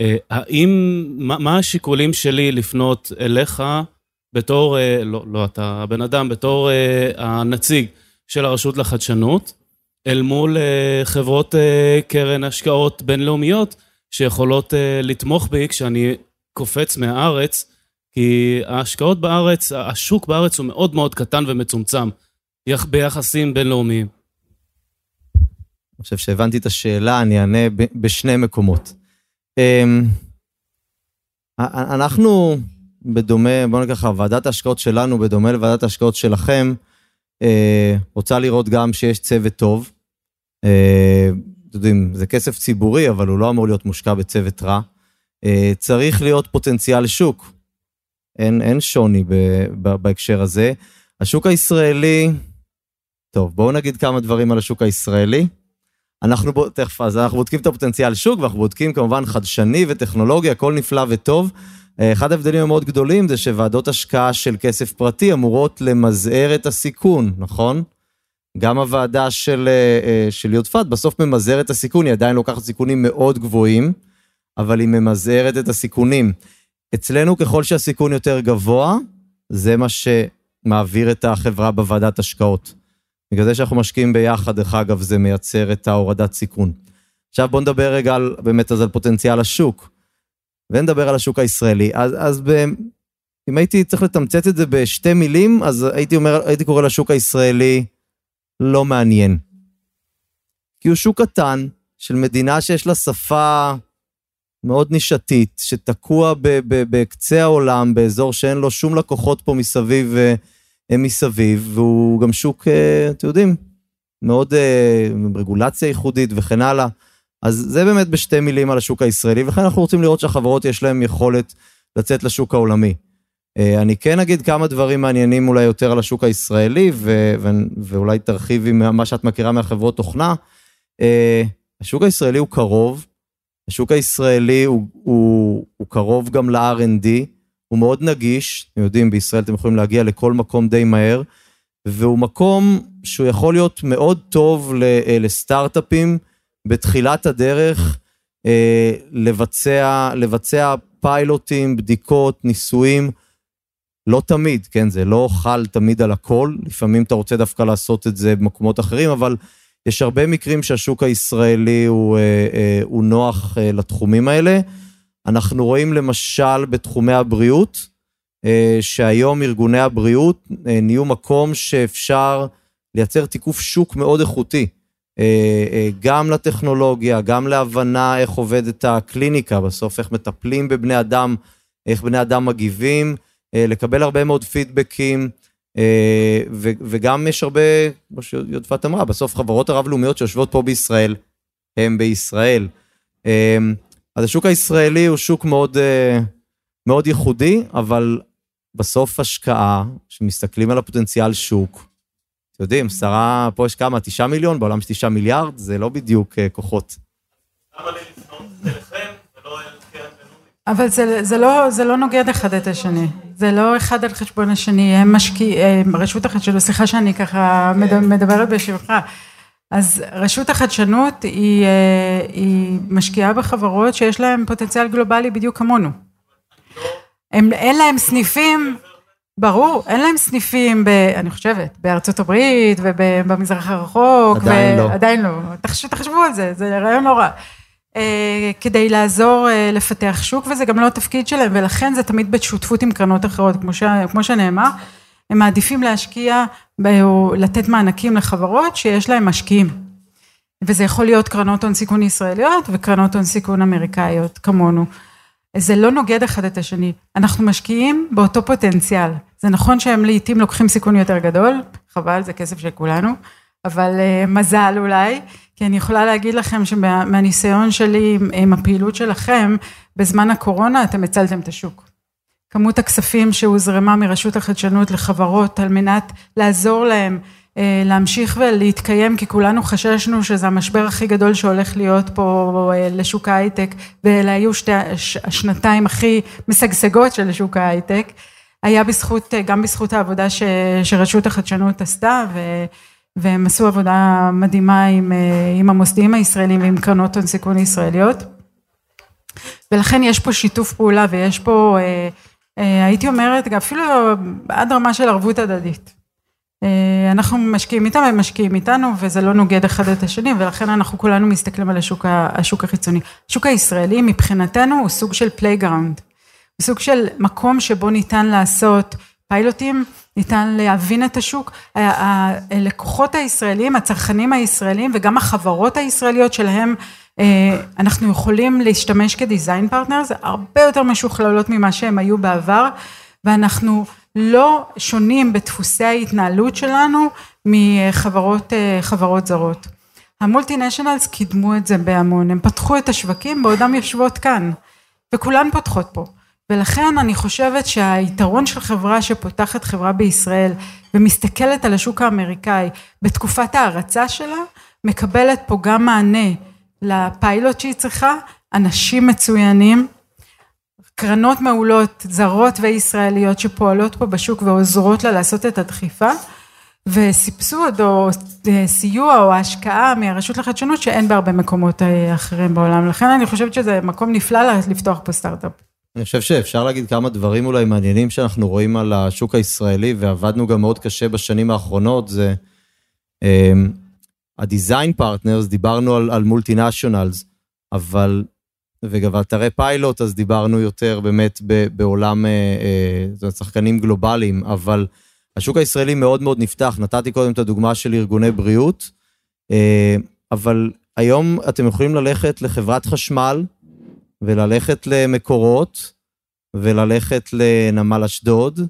אה, האם, מה, מה השיקולים שלי לפנות אליך בתור, אה, לא, לא אתה הבן אדם, בתור הנציג של הרשות לחדשנות, אל מול חברות קרן השקעות בינלאומיות שיכולות לתמוך בי כשאני קופץ מהארץ כי ההשקעות בארץ, השוק בארץ הוא מאוד מאוד קטן ומצומצם ביחסים בינלאומיים. אני חושב שהבנתי את השאלה, אני אענה בשני מקומות. אמ, אנחנו, בדומה, בוא נגיד ככה, ועדת ההשקעות שלנו, בדומה לוועדת ההשקעות שלכם, אה, רוצה לראות גם שיש צוות טוב. אה, אתם יודעים, זה כסף ציבורי, אבל הוא לא אמור להיות מושקע בצוות רע. אה, צריך להיות פוטנציאל שוק. אין, אין שוני ב, ב, בהקשר הזה. השוק הישראלי, טוב, בואו נגיד כמה דברים על השוק הישראלי. אנחנו, תכף, אז אנחנו בודקים את הפוטנציאל שוק, ואנחנו בודקים כמובן חדשני וטכנולוגיה, הכל נפלא וטוב. אחד ההבדלים המאוד גדולים זה שוועדות השקעה של כסף פרטי אמורות למזער את הסיכון, נכון? גם הוועדה של, אה, אה, של יודפת בסוף ממזערת את הסיכון, היא עדיין לוקחת סיכונים מאוד גבוהים, אבל היא ממזערת את הסיכונים. אצלנו ככל שהסיכון יותר גבוה, זה מה שמעביר את החברה בוועדת השקעות. בגלל זה שאנחנו משקיעים ביחד, דרך אגב, זה מייצר את ההורדת סיכון. עכשיו בואו נדבר רגע על, באמת אז על פוטנציאל השוק, ונדבר על השוק הישראלי. אז, אז ב, אם הייתי צריך לתמצת את זה בשתי מילים, אז הייתי אומר, הייתי קורא לשוק הישראלי לא מעניין. כי הוא שוק קטן של מדינה שיש לה שפה מאוד נישתית, שתקוע בקצה העולם, באזור שאין לו שום לקוחות פה מסביב, אה, מסביב, והוא גם שוק, אה, אתם יודעים, מאוד אה, רגולציה ייחודית וכן הלאה. אז זה באמת בשתי מילים על השוק הישראלי, וכן אנחנו רוצים לראות שהחברות יש להן יכולת לצאת לשוק העולמי. אני כן אגיד כמה דברים מעניינים אולי יותר על השוק הישראלי, ו- ו- ואולי תרחיבי מה שאת מכירה מהחברות תוכנה. השוק הישראלי הוא קרוב, השוק הישראלי הוא, הוא, הוא קרוב גם ל-R&D, הוא מאוד נגיש, אתם יודעים, בישראל אתם יכולים להגיע לכל מקום די מהר, והוא מקום שהוא יכול להיות מאוד טוב אה, לסטארט-אפים בתחילת הדרך, אה, לבצע, לבצע פיילוטים, בדיקות, ניסויים. לא תמיד, כן, זה לא חל תמיד על הכל, לפעמים אתה רוצה דווקא לעשות את זה במקומות אחרים, אבל יש הרבה מקרים שהשוק הישראלי הוא, אה, אה, הוא נוח אה, לתחומים האלה. אנחנו רואים למשל בתחומי הבריאות, שהיום ארגוני הבריאות נהיו מקום שאפשר לייצר תיקוף שוק מאוד איכותי. גם לטכנולוגיה, גם להבנה איך עובדת הקליניקה, בסוף איך מטפלים בבני אדם, איך בני אדם מגיבים, לקבל הרבה מאוד פידבקים. אה, וגם יש הרבה, כמו שיודפת אמרה, בסוף חברות הרב-לאומיות שיושבות פה בישראל, הם בישראל. אה, אז השוק הישראלי הוא שוק מאוד, אה, מאוד ייחודי, אבל בסוף השקעה, שמסתכלים על הפוטנציאל שוק, אתם יודעים, שרה, פה יש כמה, תשעה מיליון, בעולם יש תשעה מיליארד, זה לא בדיוק כוחות. אל קרן אבל זה, זה, לא, זה לא נוגד אחד את השני. זה לא אחד על חשבון השני, הם משקיעים, רשות החדשנות, סליחה שאני ככה מדברת בשבילך, אז רשות החדשנות היא, אה, היא משקיעה בחברות שיש להן פוטנציאל גלובלי בדיוק כמונו. הם, אין להם סניפים, ברור, אין להם סניפים, ב, אני חושבת, בארצות הברית ובמזרח הרחוק. עדיין ו, לא. עדיין לא. תחשבו על זה, זה רעיון לא רע. אה, כדי לעזור אה, לפתח שוק, וזה גם לא התפקיד שלהם, ולכן זה תמיד בשותפות עם קרנות אחרות, כמו, ש, כמו שנאמר, הם מעדיפים להשקיע או לתת מענקים לחברות שיש להם משקיעים. וזה יכול להיות קרנות הון סיכון ישראליות וקרנות הון סיכון אמריקאיות כמונו. זה לא נוגד אחד את השני, אנחנו משקיעים באותו פוטנציאל. זה נכון שהם לעיתים לוקחים סיכון יותר גדול, חבל, זה כסף של כולנו, אבל uh, מזל אולי, כי אני יכולה להגיד לכם שמהניסיון שלי עם, עם הפעילות שלכם, בזמן הקורונה אתם הצלתם את השוק. כמות הכספים שהוזרמה מרשות החדשנות לחברות על מנת לעזור להם אה, להמשיך ולהתקיים, כי כולנו חששנו שזה המשבר הכי גדול שהולך להיות פה אה, לשוק ההייטק, ואלה היו שתי השנתיים הכי משגשגות של שוק ההייטק, היה בזכות, גם בזכות העבודה ש, שרשות החדשנות עשתה, ו, והם עשו עבודה מדהימה עם, עם המוסדיים הישראלים ועם קרנות הון סיכון ישראליות. ולכן יש פה שיתוף פעולה ויש פה, אה, אה, הייתי אומרת, אפילו עד רמה של ערבות הדדית. אה, אנחנו משקיעים איתם, הם משקיעים איתנו, וזה לא נוגד אחד את השני, ולכן אנחנו כולנו מסתכלים על השוק, השוק החיצוני. השוק הישראלי מבחינתנו הוא סוג של playground. סוג של מקום שבו ניתן לעשות פיילוטים, ניתן להבין את השוק. הלקוחות הישראלים, הצרכנים הישראלים וגם החברות הישראליות שלהם אה, אנחנו יכולים להשתמש כ design partners, הרבה יותר משוכללות ממה שהם היו בעבר, ואנחנו לא שונים בדפוסי ההתנהלות שלנו מחברות אה, זרות. ה multinationals קידמו את זה בהמון, הם פתחו את השווקים בעודם יושבות כאן, וכולן פותחות פה. ולכן אני חושבת שהיתרון של חברה שפותחת חברה בישראל ומסתכלת על השוק האמריקאי בתקופת ההרצה שלה, מקבלת פה גם מענה לפיילוט שהיא צריכה, אנשים מצוינים, קרנות מעולות, זרות וישראליות שפועלות פה בשוק ועוזרות לה לעשות את הדחיפה, וסבסוד או אה, סיוע או השקעה מהרשות לחדשנות שאין בהרבה מקומות אה, אחרים בעולם. לכן אני חושבת שזה מקום נפלא לפתוח פה סטארט-אפ. אני חושב שאפשר להגיד כמה דברים אולי מעניינים שאנחנו רואים על השוק הישראלי, ועבדנו גם מאוד קשה בשנים האחרונות, זה ה design partners, דיברנו על, על multinationals, אבל, וגם אתרי פיילוט, אז דיברנו יותר באמת ב, בעולם, אה, אה, שחקנים גלובליים, אבל השוק הישראלי מאוד מאוד נפתח. נתתי קודם את הדוגמה של ארגוני בריאות, אה, אבל היום אתם יכולים ללכת לחברת חשמל, וללכת למקורות, וללכת לנמל אשדוד,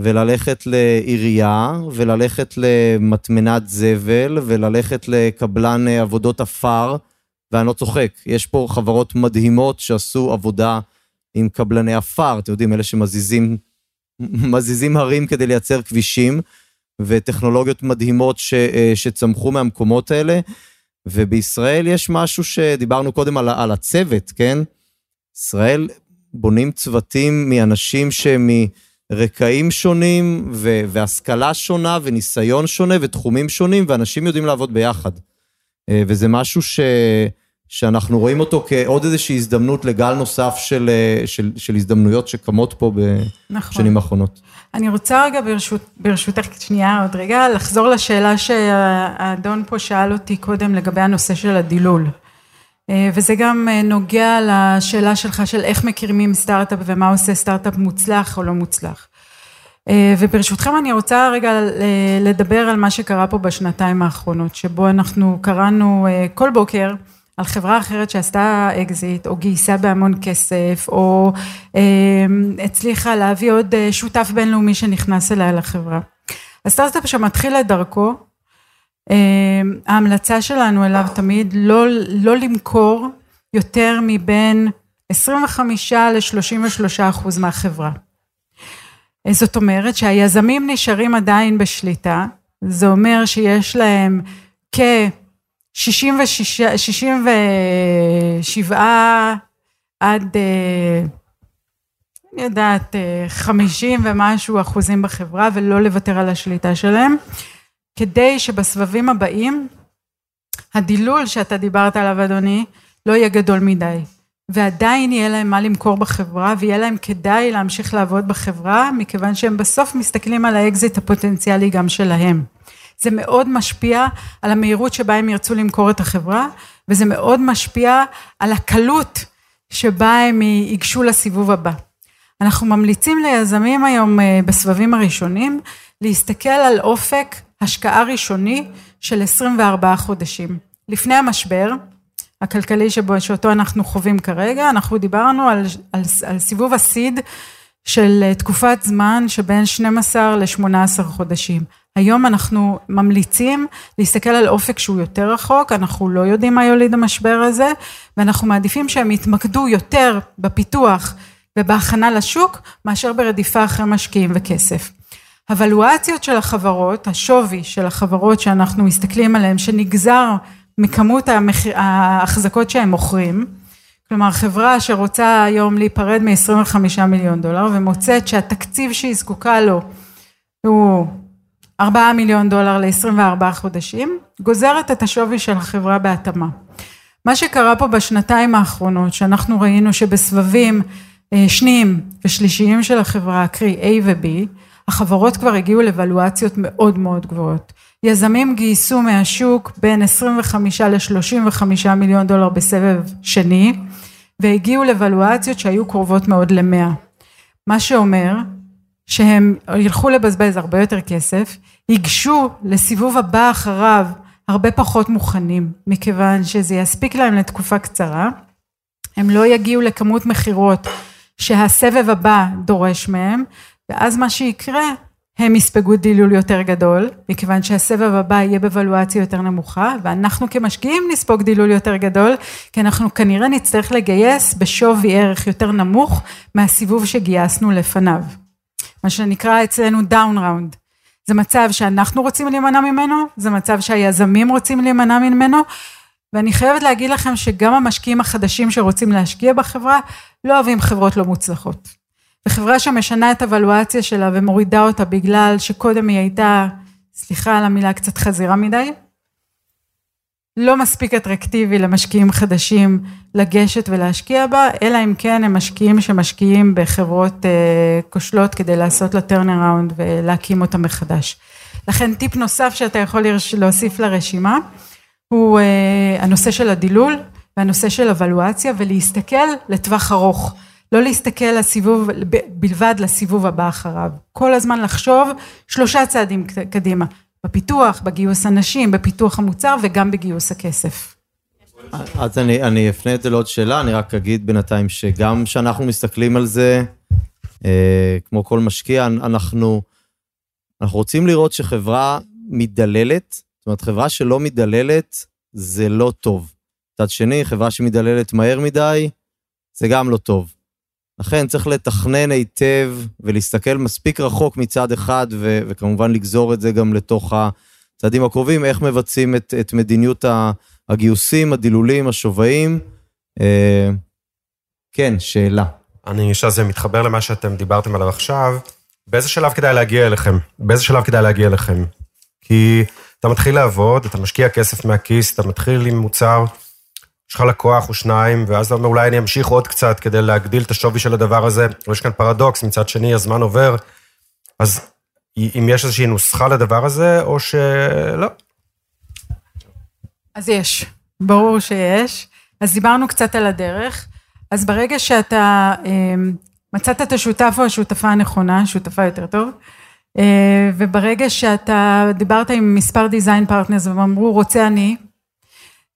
וללכת לעירייה, וללכת למטמנת זבל, וללכת לקבלן עבודות עפר, ואני לא צוחק, יש פה חברות מדהימות שעשו עבודה עם קבלני עפר, אתם יודעים, אלה שמזיזים מזיזים הרים כדי לייצר כבישים, וטכנולוגיות מדהימות ש, אה, שצמחו מהמקומות האלה. ובישראל יש משהו שדיברנו קודם על, על הצוות, כן? ישראל בונים צוותים מאנשים שהם מרקעים שונים, ו- והשכלה שונה, וניסיון שונה, ותחומים שונים, ואנשים יודעים לעבוד ביחד. אה, וזה משהו ש... שאנחנו רואים אותו כעוד איזושהי הזדמנות לגל נוסף של, אה, של, של הזדמנויות שקמות פה נכון. בשנים נכון. האחרונות. אני רוצה רגע ברשות, ברשותך שנייה עוד רגע, לחזור לשאלה שהאדון פה שאל אותי קודם לגבי הנושא של הדילול. אה, וזה גם אה, נוגע לשאלה שלך של איך מכירים סטארט-אפ ומה עושה סטארט-אפ מוצלח או לא מוצלח. אה, וברשותכם אני רוצה רגע לדבר על מה שקרה פה בשנתיים האחרונות, שבו אנחנו קראנו כל בוקר על חברה אחרת שעשתה אקזיט, או גייסה בהמון כסף, או הצליחה להביא עוד שותף בינלאומי שנכנס אליה לחברה. הסטארט-אפ שמתחיל את דרכו, ההמלצה שלנו אליו תמיד לא, לא למכור יותר מבין 25 ל-33 אחוז מהחברה. זאת אומרת שהיזמים נשארים עדיין בשליטה, זה אומר שיש להם כ-67 עד, אה, אני יודעת, 50 אה, ומשהו אחוזים בחברה ולא לוותר על השליטה שלהם. כדי שבסבבים הבאים הדילול שאתה דיברת עליו אדוני לא יהיה גדול מדי ועדיין יהיה להם מה למכור בחברה ויהיה להם כדאי להמשיך לעבוד בחברה מכיוון שהם בסוף מסתכלים על האקזיט הפוטנציאלי גם שלהם. זה מאוד משפיע על המהירות שבה הם ירצו למכור את החברה וזה מאוד משפיע על הקלות שבה הם ייגשו לסיבוב הבא. אנחנו ממליצים ליזמים היום אה, בסבבים הראשונים להסתכל על אופק השקעה ראשוני של 24 חודשים. לפני המשבר הכלכלי שבו, שאותו אנחנו חווים כרגע, אנחנו דיברנו על, על, על סיבוב הסיד של תקופת זמן שבין 12 ל-18 חודשים. היום אנחנו ממליצים להסתכל על אופק שהוא יותר רחוק, אנחנו לא יודעים מה יוליד המשבר הזה, ואנחנו מעדיפים שהם יתמקדו יותר בפיתוח ובהכנה לשוק, מאשר ברדיפה אחרי משקיעים וכסף. הוולואציות של החברות, השווי של החברות שאנחנו מסתכלים עליהן, שנגזר מכמות ההחזקות שהם מוכרים, כלומר חברה שרוצה היום להיפרד מ-25 מיליון דולר ומוצאת שהתקציב שהיא זקוקה לו הוא 4 מיליון דולר ל-24 חודשים, גוזרת את השווי של החברה בהתאמה. מה שקרה פה בשנתיים האחרונות, שאנחנו ראינו שבסבבים אה, שניים ושלישיים של החברה, קרי A ו-B, החברות כבר הגיעו לוולואציות מאוד מאוד גבוהות. יזמים גייסו מהשוק בין 25 ל-35 מיליון דולר בסבב שני, והגיעו לוולואציות שהיו קרובות מאוד למאה. מה שאומר שהם ילכו לבזבז הרבה יותר כסף, ייגשו לסיבוב הבא אחריו הרבה פחות מוכנים, מכיוון שזה יספיק להם לתקופה קצרה, הם לא יגיעו לכמות מכירות שהסבב הבא דורש מהם, ואז מה שיקרה, הם יספגו דילול יותר גדול, מכיוון שהסבב הבא יהיה ב valuaציה יותר נמוכה, ואנחנו כמשקיעים נספוג דילול יותר גדול, כי אנחנו כנראה נצטרך לגייס בשווי ערך יותר נמוך מהסיבוב שגייסנו לפניו. מה שנקרא אצלנו down round. זה מצב שאנחנו רוצים להימנע ממנו, זה מצב שהיזמים רוצים להימנע ממנו, ואני חייבת להגיד לכם שגם המשקיעים החדשים שרוצים להשקיע בחברה, לא אוהבים חברות לא מוצלחות. וחברה שמשנה את הוולואציה שלה ומורידה אותה בגלל שקודם היא הייתה, סליחה על המילה קצת חזירה מדי, לא מספיק אטרקטיבי למשקיעים חדשים לגשת ולהשקיע בה, אלא אם כן הם משקיעים שמשקיעים בחברות אה, כושלות כדי לעשות לה turnaround ולהקים אותה מחדש. לכן טיפ נוסף שאתה יכול להוסיף לרשימה, הוא אה, הנושא של הדילול והנושא של הוולואציה ולהסתכל לטווח ארוך. לא להסתכל לסיבוב, בלבד לסיבוב הבא אחריו. כל הזמן לחשוב שלושה צעדים קדימה. בפיתוח, בגיוס אנשים, בפיתוח המוצר וגם בגיוס הכסף. אז אני, אני אפנה את זה לעוד שאלה, אני רק אגיד בינתיים שגם כשאנחנו מסתכלים על זה, אה, כמו כל משקיע, אנחנו, אנחנו רוצים לראות שחברה מדללת, זאת אומרת, חברה שלא מדללת זה לא טוב. מצד שני, חברה שמדללת מהר מדי, זה גם לא טוב. לכן צריך לתכנן היטב ולהסתכל מספיק רחוק מצד אחד, ו- וכמובן לגזור את זה גם לתוך הצעדים הקרובים, איך מבצעים את, את מדיניות הגיוסים, הדילולים, השווים. אה, כן, שאלה. אני חושב שזה מתחבר למה שאתם דיברתם עליו עכשיו. באיזה שלב כדאי להגיע אליכם? באיזה שלב כדאי להגיע אליכם? כי אתה מתחיל לעבוד, אתה משקיע כסף מהכיס, אתה מתחיל עם מוצר יש לך לקוח או שניים, ואז אתה אומר, אולי אני אמשיך עוד קצת כדי להגדיל את השווי של הדבר הזה. יש כאן פרדוקס, מצד שני, הזמן עובר. אז אם יש איזושהי נוסחה לדבר הזה, או שלא. אז יש, ברור שיש. אז דיברנו קצת על הדרך. אז ברגע שאתה אה, מצאת את השותף או השותפה הנכונה, שותפה יותר טוב, אה, וברגע שאתה דיברת עם מספר design partners והם אמרו, רוצה אני,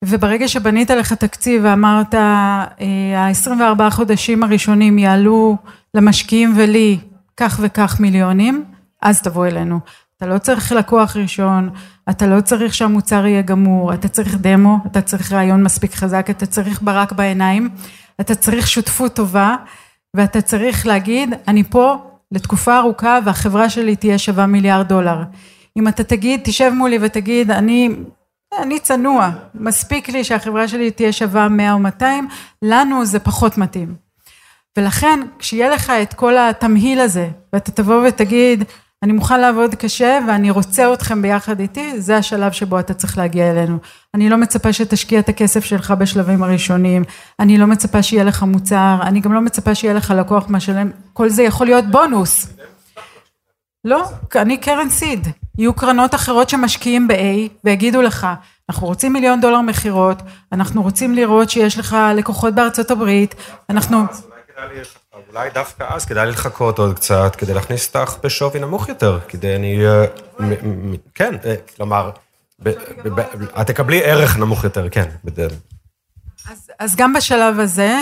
וברגע שבנית לך תקציב ואמרת, ה-24 אה, חודשים הראשונים יעלו למשקיעים ולי כך וכך מיליונים, אז תבוא אלינו. אתה לא צריך לקוח ראשון, אתה לא צריך שהמוצר יהיה גמור, אתה צריך דמו, אתה צריך רעיון מספיק חזק, אתה צריך ברק בעיניים, אתה צריך שותפות טובה, ואתה צריך להגיד, אני פה לתקופה ארוכה והחברה שלי תהיה שווה מיליארד דולר. אם אתה תגיד, תשב מולי ותגיד, אני אני צנוע, מספיק לי שהחברה שלי תהיה שווה 100 או 200, לנו זה פחות מתאים. ולכן, כשיהיה לך את כל התמהיל הזה, ואתה תבוא ותגיד, אני מוכן לעבוד קשה ואני רוצה אתכם ביחד איתי, זה השלב שבו אתה צריך להגיע אלינו. אני לא מצפה שתשקיע את הכסף שלך בשלבים הראשונים, אני לא מצפה שיהיה לך מוצר, אני גם לא מצפה שיהיה לך לקוח משלם, כל זה יכול להיות בונוס. לא, אני קרן סיד. יהיו קרנות אחרות שמשקיעים ב-A ויגידו לך, אנחנו רוצים מיליון דולר מכירות, אנחנו רוצים לראות שיש לך לקוחות בארצות הברית, אנחנו... אולי דווקא אז כדאי לחכות עוד קצת, כדי להכניס אותך בשווי נמוך יותר, כדי אני... כן, אה, כלומר, את תקבלי ערך נמוך יותר, כן, בדרך. אז, אז גם בשלב הזה,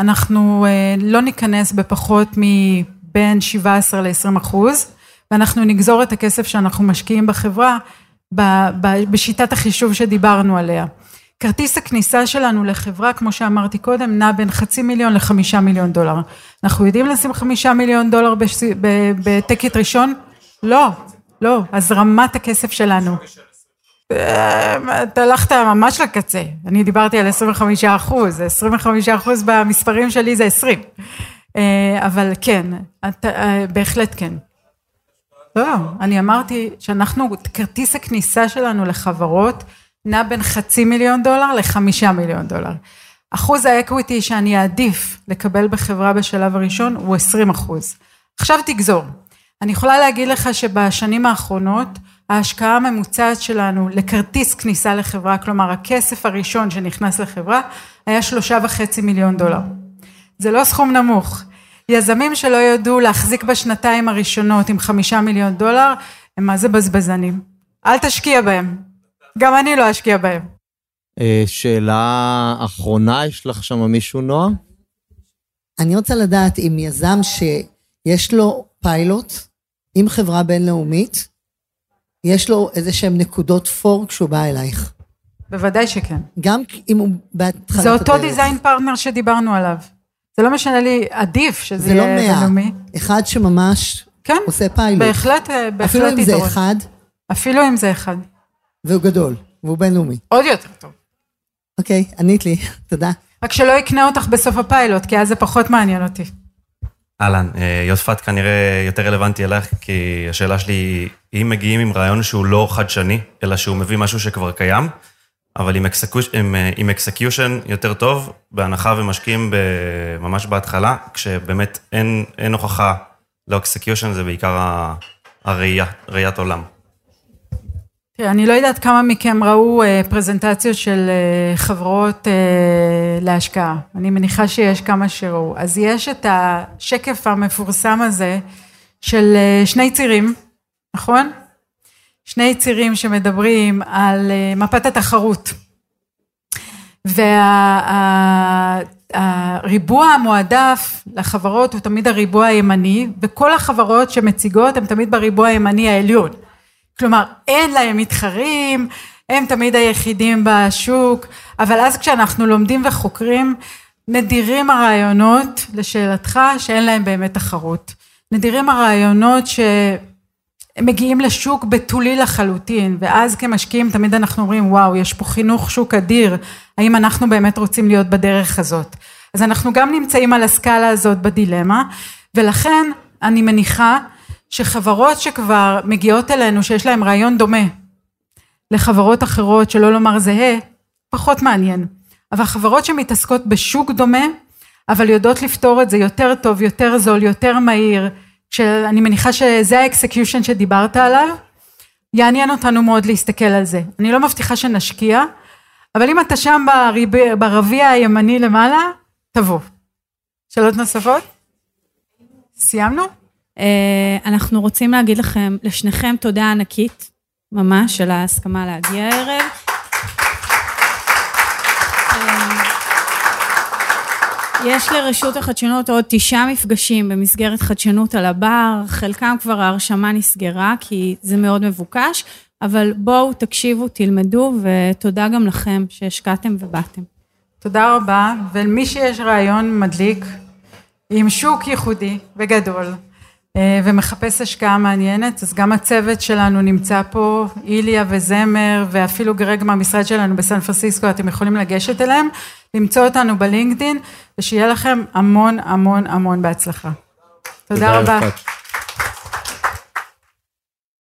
אנחנו אה, לא ניכנס בפחות מבין 17 ל-20 אחוז. ואנחנו נגזור את הכסף שאנחנו משקיעים בחברה בשיטת החישוב שדיברנו עליה. כרטיס הכניסה שלנו לחברה, כמו שאמרתי קודם, נע בין חצי מיליון לחמישה מיליון דולר. אנחנו יודעים לשים חמישה מיליון דולר בטקט ראשון? לא, לא, הזרמת הכסף שלנו. אתה הלכת ממש לקצה, אני דיברתי על 25 אחוז, 25 אחוז במספרים שלי זה 20, אה, אבל כן, אה, בהחלט כן. לא, אני אמרתי שאנחנו, כרטיס הכניסה שלנו לחברות נע בין חצי מיליון דולר לחמישה מיליון דולר. אחוז האקוויטי שאני אעדיף לקבל בחברה בשלב הראשון הוא 20 אחוז. עכשיו תגזור. אני יכולה להגיד לך שבשנים האחרונות ההשקעה הממוצעת שלנו לכרטיס כניסה לחברה, כלומר הכסף הראשון שנכנס לחברה, היה שלושה וחצי מיליון דולר. זה לא סכום נמוך. יזמים שלא ידעו להחזיק בשנתיים הראשונות עם חמישה מיליון דולר, הם מה זה בזבזנים. אל תשקיע בהם. גם אני לא אשקיע בהם. אה, שאלה אחרונה, יש לך שם מישהו, נועה? אני רוצה לדעת אם יזם שיש לו פיילוט עם חברה בינלאומית, יש לו איזה שהם נקודות פור כשהוא בא אלייך. בוודאי שכן. גם אם הוא בהתחלת זה אותו דיזיין פרטנר שדיברנו עליו. זה לא משנה לי, עדיף שזה יהיה בינלאומי. זה לא מאה. אחד שממש כן, עושה פיילוט. בהחלט, אה, בהחלט אפילו אם זה. אחד, אפילו אם זה אחד. והוא גדול, והוא בינלאומי. עוד יותר טוב. אוקיי, ענית לי, תודה. רק שלא יקנה אותך בסוף הפיילוט, כי אז זה פחות מעניין אותי. אהלן, אה, יודפת כנראה יותר רלוונטי אלייך, כי השאלה שלי היא, אם מגיעים עם רעיון שהוא לא חדשני, אלא שהוא מביא משהו שכבר קיים, אבל עם, execution, עם, אה, עם execution יותר טוב, בהנחה ומשקיעים ב, ממש בהתחלה, כשבאמת אין, אין הוכחה לא-execution, זה בעיקר הראייה, ראיית עולם. אני לא יודעת כמה מכם ראו אה, פרזנטציות של אה, חברות להשקעה. אני מניחה שיש כמה שראו. אז יש את השקף המפורסם הזה של שני צירים, נכון? שני צירים שמדברים על אה, מפת התחרות. והריבוע המועדף לחברות הוא תמיד הריבוע הימני, וכל החברות שמציגות הן תמיד בריבוע הימני העליון. כלומר, אין להם מתחרים, הם תמיד היחידים בשוק, אבל אז כשאנחנו לומדים וחוקרים, נדירים הרעיונות, לשאלתך, שאין להם באמת תחרות. נדירים הרעיונות שמגיעים לשוק בתולי לחלוטין, ואז כמשקיעים תמיד אנחנו אומרים, וואו, יש פה חינוך שוק אדיר, האם אנחנו באמת רוצים להיות בדרך הזאת? אז אנחנו גם נמצאים על הסקאלה הזאת בדילמה, ולכן אני מניחה שחברות שכבר מגיעות אלינו, שיש להן רעיון דומה לחברות אחרות, שלא לומר זהה, פחות מעניין. אבל חברות שמתעסקות בשוק דומה, אבל יודעות לפתור את זה יותר טוב, יותר זול, יותר מהיר, שאני מניחה שזה האקסקיושן שדיברת עליו, יעניין אותנו מאוד להסתכל על זה. אני לא מבטיחה שנשקיע, אבל אם אתה שם ברב... ברביע הימני למעלה, תבוא. שאלות נוספות? סיימנו? אה, אנחנו רוצים להגיד לכם, לשניכם תודה ענקית, ממש, על ההסכמה להגיע הערב. יש לרשות החדשנות עוד תשעה מפגשים במסגרת חדשנות על הבר, חלקם כבר ההרשמה נסגרה כי זה מאוד מבוקש, אבל בואו תקשיבו, תלמדו, ותודה גם לכם שהשקעתם ובאתם. תודה רבה, ולמי שיש רעיון מדליק, עם שוק ייחודי וגדול, אה, ומחפש השקעה מעניינת, אז גם הצוות שלנו נמצא פה, איליה וזמר, ואפילו גרג מהמשרד שלנו בסן פרסיסקו, אתם יכולים לגשת אליהם, למצוא אותנו בלינקדין, ושיהיה לכם המון המון המון בהצלחה. תודה רבה. יפעת.